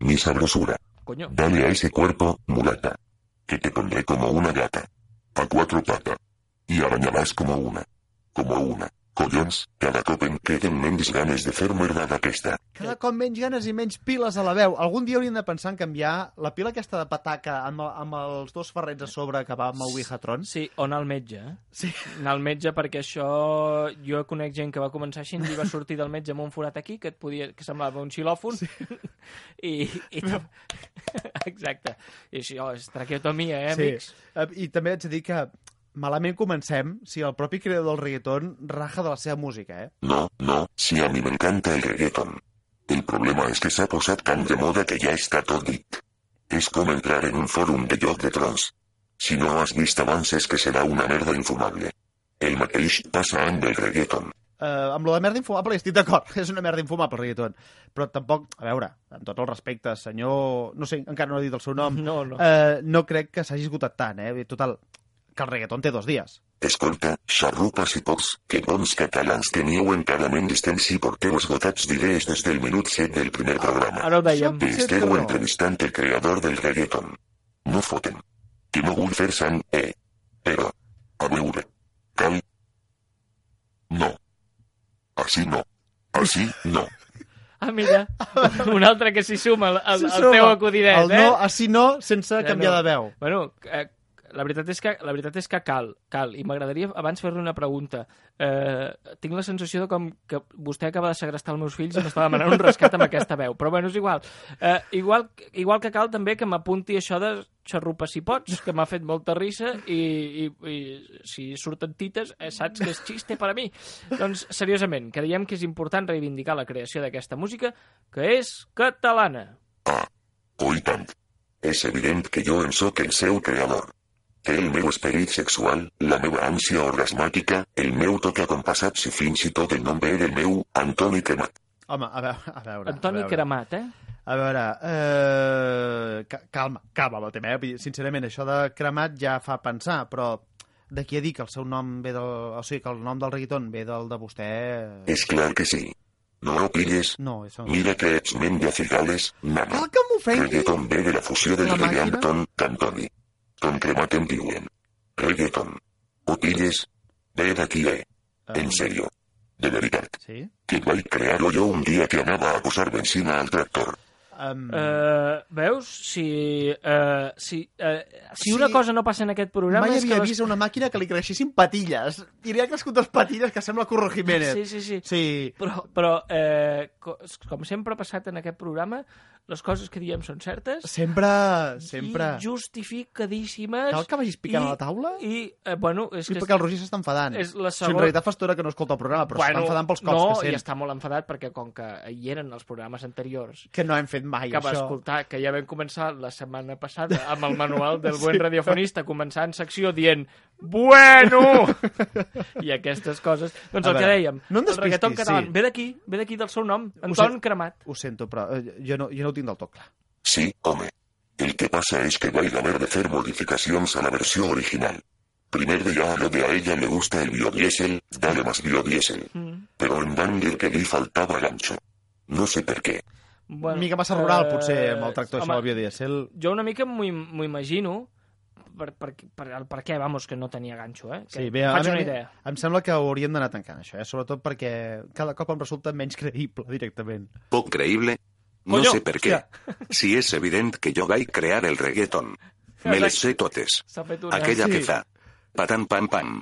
Mi sabrosura. Coño. Dale a ese cuerpo, mulata. Que te pondré como una gata. A cuatro patas. Y arañarás como una. Como una. Collons, cada cop em queden menys ganes de fer merda d'aquesta. Cada cop menys ganes i menys piles a la veu. Algun dia hauríem de pensar en canviar la pila aquesta de pataca amb, amb els dos ferrets a sobre que va amb el Wihatron. Sí, o anar al metge. eh? Sí. Anar al metge perquè això... Jo conec gent que va començar així i va sortir del metge amb un forat aquí que et podia... que semblava un xilòfon. Sí. I, i... Exacte. I això és traqueotomia, eh, amics? Eh, I també haig de dir que malament comencem si el propi creador del reggaeton raja de la seva música, eh? No, no, si a mi m'encanta el reggaeton. El problema és que s'ha posat tan de moda que ja està tot dit. És com entrar en un fòrum de Joc de Trons. Si no has vist abans és que serà una merda infumable. El mateix passa amb el reggaeton. Uh, amb lo de merda infumable estic d'acord, és una merda infumable el reggaeton. Però tampoc, a veure, amb tot el respecte, senyor... No sé, encara no he dit el seu nom. No, no. Uh, no crec que s'hagi esgotat tant, eh? Total, que el reggaeton té dos dies. Escolta, xarrupes i pocs, que bons catalans teniu encara menys temps i porteu esgotats d'idees des del minut 7 del primer programa. Ara ho dèiem. Esteu entrevistant el creador del reggaeton. No foten. Que no vull fer sant, eh. Però, a veure, cal... No. Així no. Així no. Ah, mira, un altre que s'hi suma al, al, Sí, al teu acudidet, el eh? no, així no, sense canviar no. de veu. Bueno, eh, la veritat és que la veritat és que cal, cal. I m'agradaria abans fer-li una pregunta. Eh, tinc la sensació de com que vostè acaba de segrestar els meus fills i m'està demanant un rescat amb aquesta veu. Però bueno, és igual. Eh, igual. Igual que cal també que m'apunti això de xarrupa si pots, que m'ha fet molta risa i, i, i si surten tites, eh, saps que és xiste per a mi. Doncs, seriosament, creiem que és important reivindicar la creació d'aquesta música, que és catalana. Oh, i tant. És evident que jo en sóc el seu creador. Que el meu esperit sexual, la meva ànsia orgasmàtica, el meu toc acompassats i fins i tot el nom ve del meu Antoni Cremat. Home, a veure... A veure Antoni a veure. Cremat, eh? A veure, eh, ca- calma, calma amb el tema, eh? Sincerament, això de cremat ja fa pensar, però d'aquí a dir que el seu nom ve del... O sigui, que el nom del reggaeton ve del de vostè... És clar que sí. No lo pilles. No, eso. Mira que ets ment de cigales, nana. Cal que m'ofengui? Reggaeton ve de la fusió del reggaeton cantoni. En diuen. Reggaeton. Ho pilles? Ve d'aquí, eh? En sèrio. De veritat. Sí? Que vaig crear-ho jo un dia que anava a posar benzina al tractor. Um, Uh, veus? Si, uh, si, uh, si Sí. una cosa no passa en aquest programa Mai és havia que... les- vist una màquina que li creixessin patilles. I li ha crescut dos patilles que sembla Curro Jiménez. Sí, sí, sí. Sí. Però, però eh, co- com sempre ha passat en aquest programa, les coses que diem són certes Sempre, sempre. i justificadíssimes. Cal que vagis picant i, a la taula? I, eh, bueno, és Sí, que... perquè el Roger s'està enfadant. és la Si en segona- realitat fa estona que no escolta el programa, però s'està enfadant pels cops no, que i sent. està molt enfadat perquè com que hi eren els programes anteriors Que no hem fet mai, que va això. escoltar, que ja vam començar la setmana passada amb el manual del buen radiofonista començant secció dient Bueno! I aquestes coses. Doncs A el que veure, dèiem, no el reggaeton català sí. ve d'aquí, ve d'aquí del seu nom, Anton. Cremat. Ho sento, però eh, jo no, jo no ho tinc del tot clar. Sí, home. El que pasa es que vais a haber de hacer modificaciones a la versión original. Primer día lo de a ella le gusta el biodiesel, dale más biodiesel. Mm. Pero en Banger que li faltaba gancho. No sé per què. Bueno, mica massa rural, eh, potser, amb el tractor, això home, del biodiesel. Jo una mica m'ho im- m'ho imagino per, per, per, el per què, vamos, que no tenia ganxo, eh? Que Sí, bé, a faig mi- una idea. Em sembla que haurien d'anar tancant això, eh? sobretot perquè cada cop em resulta menys creïble directament. Poc creïble? No Colló, sé per què. hòstia. Si és evident que jo vaig crear el reggaeton. Me les sé totes. Una... Aquella Sí. que fa. Patan pam pam.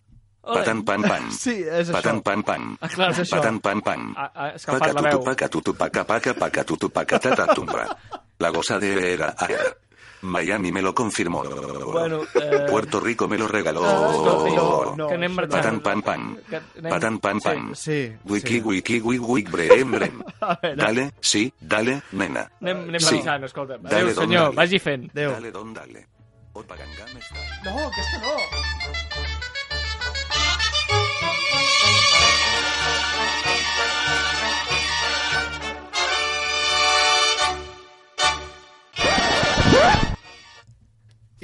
Patan pam pam. Sí, és això. Patan pam pam. Ah, clar, és això. Patan pam pam. Ah, ah, és que em Paca tutu veu. paca tutu paca paca paca tutu paca tata tumba. La gozadera era ara. Miami me lo confirmó. Bueno, eh, Puerto Rico me lo regaló. Ah, escolti, no, no, que anem marxant. Patan pam pam. Anem- Patan pam pam. Sí, Wiki, sí. wiki, wiki, wiki, brem, brem. Dale, sí, dale, nena. Anem, anem Sí. marxant, escolta. Dale, Adéu, don, senyor, dale. vagi fent. Adéu. Dale, don, dale. No, aquesta no.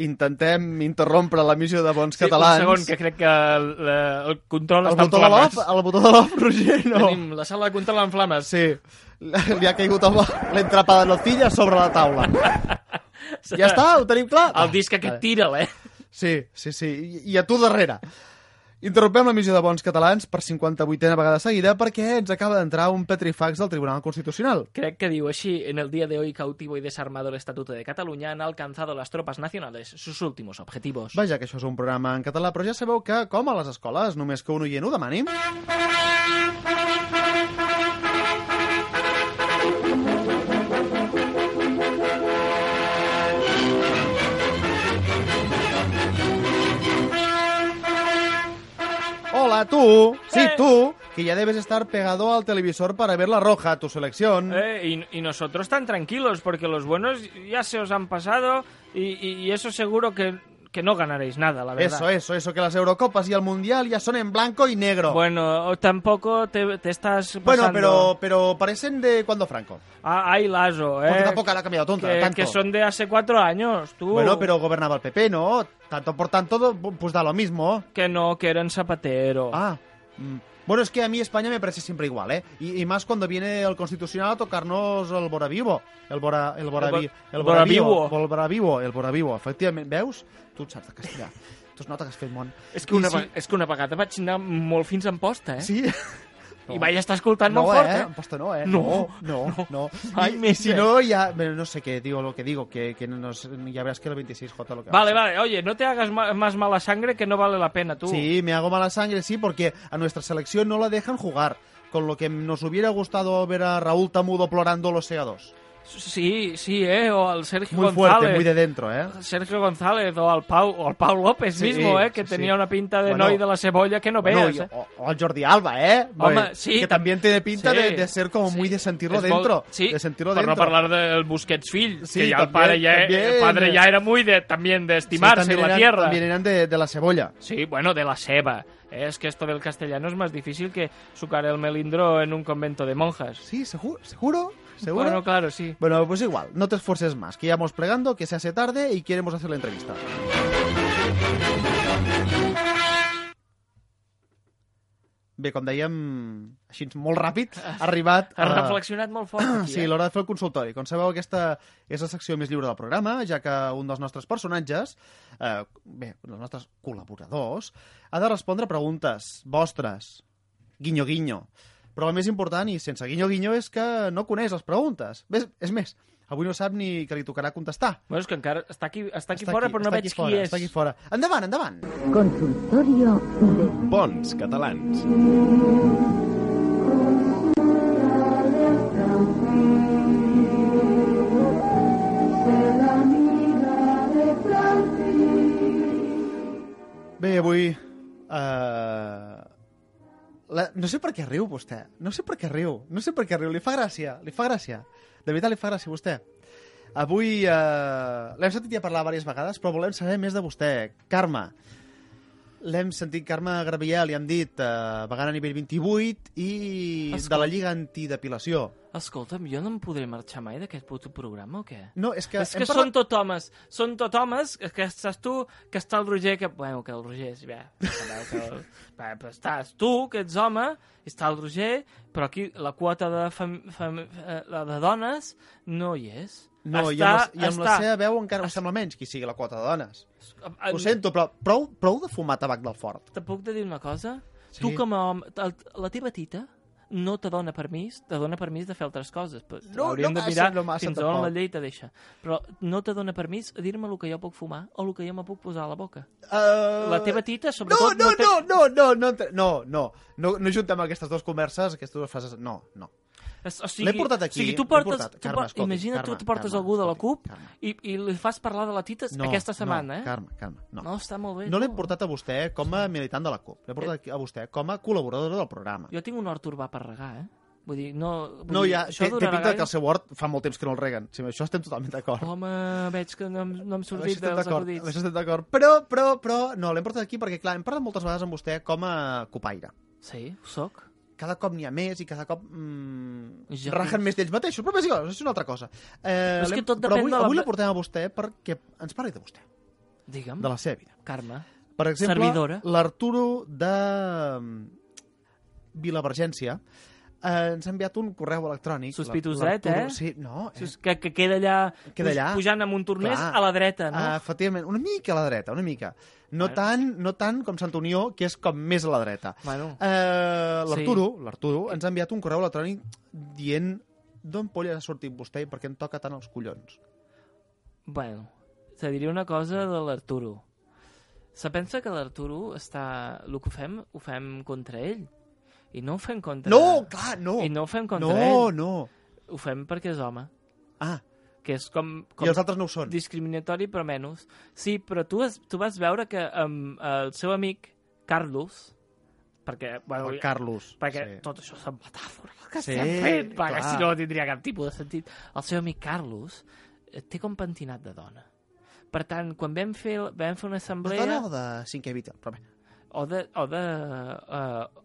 Intentem interrompre l'emissió de bons Sí, catalans. un segon, que crec que el, la- el control el està en flames. el botó de l'off, Roger, no. Tenim la sala de control en flames. Sí, li ha caigut l'entrapada de nocilla sobre la taula. Ja està? Ho tenim clar? El disc aquest tira'l, eh? Sí, sí, sí. I, i a tu darrere. Interrompem l'emissió de Bons Catalans per 58a vegada seguida perquè ens acaba d'entrar un petrifax del Tribunal Constitucional. Crec que diu així, en el día de hoy cautivo y desarmado el Estatuto de Cataluña han alcanzado las tropas nacionales sus últimos objetivos. Vaja, que això és un programa en català, però ja sabeu que, com a les escoles, només que un oient ho demani... Hola, tú, sí, Eh. tú, que ya debes estar pegado al televisor para ver la roja, tu selección. Eh, y, y nosotros tan tranquilos, porque los buenos ya se os han pasado y, y- y eso seguro que, que no ganaréis nada, la verdad. Eso, eso, eso, que las Eurocopas y el Mundial ya son en blanco y negro. Bueno, tampoco te, te estás Bueno, pasando... pero, pero parecen de cuando Franco. Ah, ay, Lazo, eh. Porque tampoco le ha cambiado tonta, que, tanto. que son de hace cuatro años, tú. Bueno, pero gobernaba el PP, ¿no? Tanto por tanto, pues da lo mismo. Que no, que eran Zapatero. Ah. mm. Bueno, es que a mí España me parece siempre igual, ¿eh? Y, y más cuando viene el Constitucional a tocarnos el Bora Vivo. El Bora, el Bora, El bo- vi- el el Bora Bora Vivo. Vivo. El Bora Vivo, el Bora Vivo. Efectivament, veus? Tu et saps de castellà. Tu es nota que has fet món. és, que una, I sí- és que una vegada vaig anar molt fins en posta, eh? Sí? I vaig estar escoltant No, molt fort, eh? En posta no, eh? No, no, no. no. Ai, Y, y més si no, ya... no sé qué digo, lo que digo, que, que nos, ya verás que el 26J lo que Vale, vale, oye, no te hagas ma- más mala sangre que no vale la pena, tú. Sí, me hago mala sangre, sí, porque a nuestra selección no la dejan jugar. Con lo que nos hubiera gustado ver a Raúl Tamudo plorando los segados. Sí, sí, eh, o al Sergio Muy González. fuerte, muy de dentro, ¿eh? Sergio González o al Pau, o al Pau López Sí, mismo, eh, que sí, tenía sí. una pinta de Bueno, noi de la cebolla que no Bueno, veas. eh. o, al Jordi Alba, ¿eh? Home, Que tam- también tiene pinta de, de ser como muy de sentirlo dentro. sí, de sentirlo dentro. no parlar del Busquets fill, que ya el padre ya, también. el padre ya era muy de también de estimarse también en la eran- tierra. También eran de, de la cebolla. Sí, bueno, de la seba. Eh, Es que esto del castellano es más difícil que sucar el melindro en un convento de monjas. Sí, seguro, seguro, seguro. Bueno, claro, sí. Bueno, pues igual, no te esfuerces más, que ya vamos plegando, que se hace tarde y queremos hacer la entrevista. bé, com dèiem, així molt ràpid, ha arribat... Has eh, reflexionat molt fort aquí, Sí, eh? l'hora de fer el consultori. Com sabeu, aquesta és la secció més lliure del programa, ja que un dels nostres personatges, eh, bé, dels nostres col·laboradors, ha de respondre preguntes vostres. Guinyo, guinyo. Però el més important, i sense guinyo, guinyo, és que no coneix les preguntes. Ves, és més, avui no sap ni que li tocarà contestar. Bueno, és que encara està aquí, està aquí fora, però no està veig aquí qui fora, és. Està aquí fora. Endavant, endavant. Consultorio de... Bons catalans. No sé per què riu, vostè. No sé per què riu. No sé per què riu. Li fa gràcia. Li fa gràcia. De veritat li fa gràcia a vostè. Avui uh... l'hem sentit ja parlar diverses vegades, però volem saber més de vostè. Carme. L'hem sentit, Carme Graviel, li han dit uh, vegana a nivell 28 i Escolta. de la Lliga Antidepilació. Escolta'm, jo no em podré marxar mai d'aquest puto programa o què? No, és que... és que parlat- són tot homes, són tot homes, que- estàs tu, que està el Roger, que... Bueno, que el Roger, sí, bé, que... bé, però estàs tu, que ets home, i està el Roger, però aquí la quota de, fem, fem, eh, la de dones no hi és. No, i està, amb, la, i amb la està- seva veu encara em sembla menys qui sigui la quota de dones. eh, Ho sento, però prou, prou de fumar tabac del fort. Te puc de dir una cosa? Sí. Tu com a home, la teva tita no te dona permís, te dona permís de fer altres coses. No, hauríem no de massa, mirar no massa, fins on la llei te deixa. Però no te dona permís a dir-me el que jo puc fumar o el que jo me puc posar a la boca. Uh... La teva tita, No, sobretot... no, té- no, no, no, no, ente- no, no, no, no juntem aquestes dues converses, aquestes dues frases, no, no. O sigui, L'he portat aquí, O sigui, tu portes, portat. tu Carme, escolti, imagina't Carme, tu, tu portes Carme, algú de la CUP Carme. i, i li fas parlar de la tita No, aquesta setmana, no, eh? Carme, Carme, no. No, està molt bé. No l'he portat a vostè com a militant de la CUP, l'he portat aquí a vostè com a col·laboradora del programa. Jo tinc un hort urbà per regar, eh? Vull dir, no... Vull No, dir, ja, això té, té pinta gaire? que el seu hort fa molt temps que no el reguen. Sí, això estem totalment d'acord. Home, veig que no, no em Amb això sortit dels acudits. això estem d'acord. Però, però, però, no, l'hem portat aquí perquè, clar, hem parlat moltes vegades amb vostè com a copaire. Sí, ho soc. Cada cop n'hi ha més i cada cop mm, Ja rajen més d'ells mateixos, però és igual, això és una altra cosa. Eh, és que tot però avui, de la- avui la portem a vostè perquè ens parli de vostè, Digue'm. de la seva vida. Carme. Per exemple, l'Arturo de Vilavergència eh, ens ha enviat un correu electrònic. Sospitoset, eh? Sí, no, eh? Que, que queda allà, Queda allà. pujant un tornès Clar. a la dreta, no? Uh, efectivament, una mica a la dreta, una mica. No, Bueno. tant, no tant com Sant Unió, que és com més a la dreta. Bueno. Uh, L'Arturo Sí. l'Arturo ens ha enviat un correu electrònic dient d'on polles ha sortit vostè i per què em toca tant els collons. Bueno, te diré una cosa de l'Arturo. Se pensa que l'Arturo està... El que fem, ho fem contra ell. I no ho fem contra... No, clar, no. I no ho fem contra No, ell. no. Ho fem perquè és home. Ah. Que és com... com I els altres no ho són. Discriminatori, però menys. Sí, però tu, has, tu vas veure que um, el seu amic, Carlos, perquè, bueno, El Carlos, perquè sí. tot això són metàfores que Sí, estem fent, perquè clar. si no no tindria cap tipus de sentit. El seu amic Carlos eh, té com pentinat de dona. Per tant, quan vam fer, vam fer una assemblea... dona o de cinquè vital? Però bé. O de... O de uh,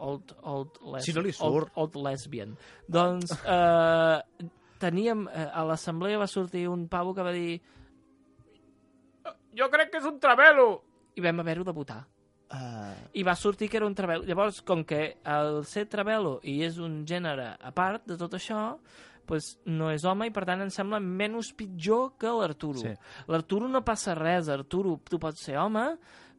old, old, les, Si no li old, surt. old lesbian. Doncs uh, teníem... Uh, a l'assemblea va sortir un pavo que va dir jo crec que és un travelo! I vam haver-ho de votar. Uh, I va sortir que era un travelo. Llavors, com que el ser travelo i és un gènere a part de tot això, pues no és home i per tant em sembla menys pitjor que l'Arturo. Sí. L'Arturo no passa res, Arturo, tu pots ser home,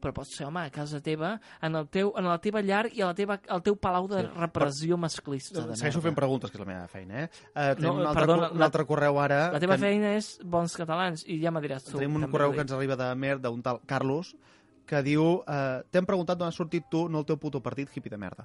però pots ser home a casa teva, en, el teu, en la teva llar i a la teva, al teu palau de Sí. repressió masclista. De Segueixo merda. fent preguntes, que és la meva feina, eh? Uh, tenim No, un, altre, perdona, un altre correu ara... La teva que- feina és bons catalans i ja me diràs tu. Tenim un correu que ens arriba de mer d'un tal Carlos que diu eh, t'hem preguntat d'on has sortit tu, no el teu puto partit hippie de merda.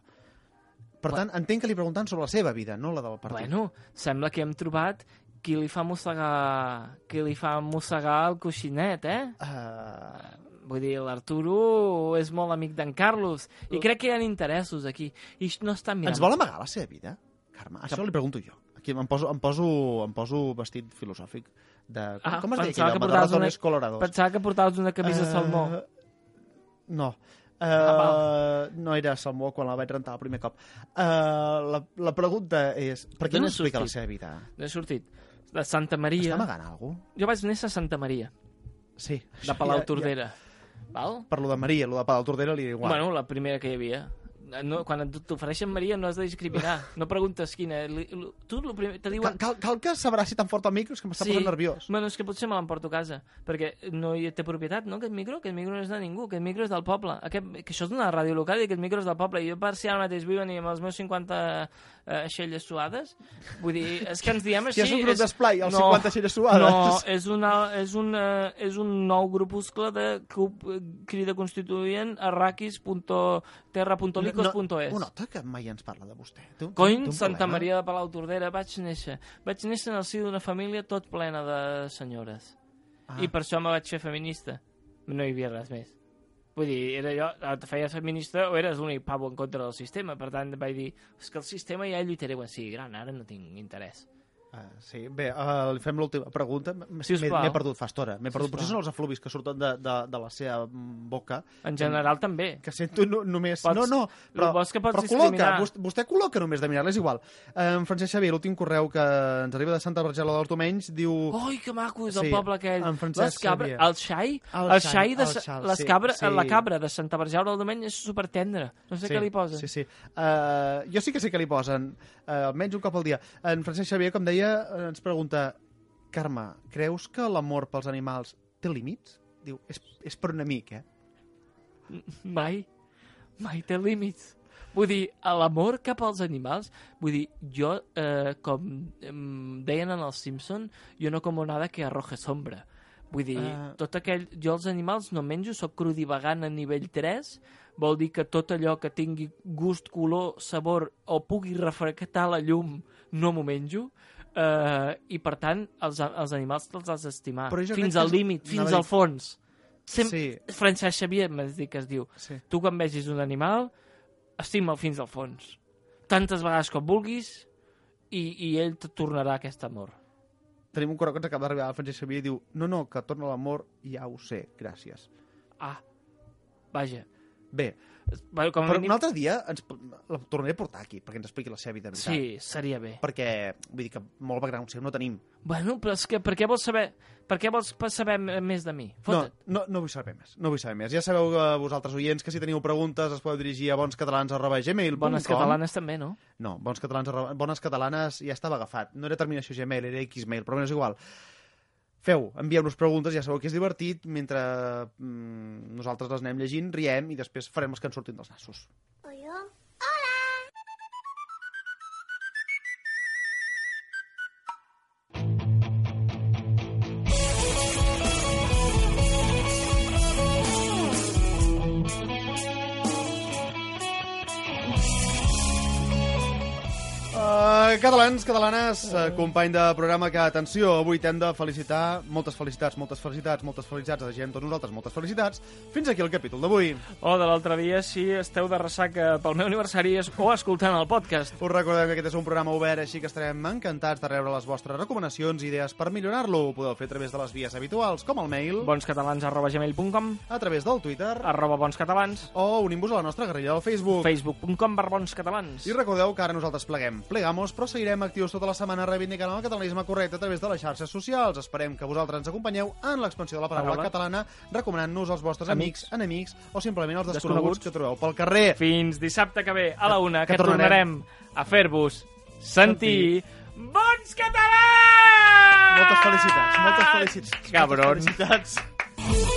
Per tant, entenc que li preguntant sobre la seva vida, no la del partit. Bueno, sembla que hem trobat qui li fa mossegar, qui li fa mossegar el coixinet, eh? Uh... Vull dir, l'Arturo és molt amic d'en Carlos i crec que hi ha interessos aquí i no estan mirant. Ens vol amagar la seva vida, Carme? Això li pregunto jo. Aquí em poso, em poso, em poso vestit filosòfic. De, com, Ah, com es deia pensava aquell? que home? De portaves una- ratones colorados. Pensava que portaves una camisa Eh, salmó. No. Uh, Ah, no era salmó quan la vaig rentar el primer cop. Uh, la, la pregunta és, per què no explica la seva vida? N'he sortit. De Santa Maria. Està amagant alguna cosa? Jo vaig néixer a Santa Maria, Sí. de Palau Tordera. Val? Per lo de Maria, lo de Palau Tordera li igual. Bueno, la primera que hi havia. no, quan t'ofereixen Maria no has de discriminar. No preguntes quina. Li, li, tu el primer, te Cal, diuen... cal, cal que s'abraci tan fort el micro, és que m'està posant nerviós. Bueno, és que potser me l'emporto a casa, perquè no hi té propietat, no, aquest micro? Aquest micro no és de ningú, aquest micro és del poble. Aquest, que això és d'una ràdio local i aquest micro és del poble. I jo per si ara mateix vull venir amb els meus 50 eh, aixelles suades, vull dir, és que ens diem així... Si és un grup d'esplai, els no, 50 aixelles suades. No, és, una, és, una, és un nou grupuscle de club eh, crida constituent arraquis.terra.licos.es. Ho nota que mai ens parla de vostè? Té un- té Cony, un Santa problema? Maria de Palau Tordera, vaig néixer. Vaig néixer en el si d'una família tot plena de senyores. Ah. I per això me vaig fer feminista. No hi havia res més. Vull dir, era jo, et feies feminista o eres l'únic pavo en contra del sistema. Per tant, vaig dir, és que el sistema ja lluitaré quan sigui gran, ara no tinc interès. Ah, sí, bé, uh, li fem l'última pregunta. M'he perdut fa estona. M'he perdut. Potser són els efluvis que surten de, de, de la seva mm, boca. En general, també. Que sento no, només... Pots- no, no, però, que pots però col·loca, vostè, vostè col·loca només de mirar-la, és igual. En Francesc Xavier, l'últim correu que ens arriba de Santa Bargela dels Domenys, diu... Oi, que maco és el Sí, poble aquell. en Francesc Les cabres, Xavier. el xai, El el, xai, xai, de, el xal, les sí, cabres, sí. la cabra de Santa Barjaura del Domeny és supertendra. No sé què li posen. Sí, sí. Uh, jo sí que sé que li posen, uh, almenys un cop al dia. En Francesc Xavier, com deia, eh, ens pregunta Carme, creus que l'amor pels animals té límits? Diu, és, és per un amic, eh? Mai, mai té límits. Vull dir, l'amor cap als animals, vull dir, jo, eh, com deien en els Simpson, jo no como nada que arroje sombra. Vull dir, Ah. tot aquell... Jo els animals no menjo, sóc crudivagant a nivell 3, vol dir que tot allò que tingui gust, color, sabor o pugui refractar la llum no m'ho menjo, eh, i per tant els, els animals te'ls has d'estimar fins al és- límit, anava fins al fons. Sem Sí. Francesc Xavier m'has dit que es diu. Sí. Tu quan vegis un animal, estima'l fins al fons. Tantes vegades com vulguis i, i ell te tornarà aquest amor. Tenim un correu que ens acaba d'arribar al Francesc Xavier i diu no, no, que torna l'amor, ja ho sé, gràcies. Ah, vaja. Bé, Bueno, com però mínim- un altre dia ens, la tornaré a portar aquí, perquè ens expliqui la seva vida, de veritat. Sí, seria bé. Perquè, vull dir que molt background seu no tenim. Bueno, però és que per què vols saber, per què vols saber més de mi? No, no, no vull saber més. No vull saber més. Ja sabeu que vosaltres, oients, que si teniu preguntes es podeu dirigir a bonscatalans.gmail.com Bones catalanes també, no? No, bons catalans, arroba- bones catalanes ja estava agafat. No era terminació Gmail, era Xmail, però bé, és igual. Feu, envieu-nos preguntes, ja sabeu que és divertit, mentre mm, nosaltres les anem llegint, riem i després farem els que ens surtin dels nassos. O catalans, catalanes, uh, company de programa que, atenció, avui t'hem de felicitar, moltes felicitats, moltes felicitats, moltes felicitats, desitgem tots nosaltres moltes felicitats. Fins aquí el capítol d'avui. O de l'altre dia, si esteu de ressaca pel meu aniversari es- o escoltant el podcast. Us recordem que aquest és un programa obert, així que estarem encantats de rebre les vostres recomanacions i idees per millorar-lo. Ho podeu fer a través de les vies habituals, com el mail, bonscatalans arroba gmail.com a través del Twitter arroba bonscatalans o unint-vos a la nostra guerrilla del Facebook. facebook.com barra bonscatalans I recordeu que ara nosaltres pleguem. Plegamos, però seguirem actius tota la setmana reivindicant el catalanisme correcte a través de les xarxes socials. Esperem que vosaltres ens acompanyeu en l'expansió de la paraula Paraula. catalana, recomanant-nos als vostres amics, Amics. enemics o simplement als desconeguts, Desconeguts. que trobeu pel carrer. Fins dissabte que ve, a la una, Que que, tornarem. tornarem a fer-vos sentir bons catalans! Moltes felicitats, moltes felicitats. Cabron. Moltes felicitats.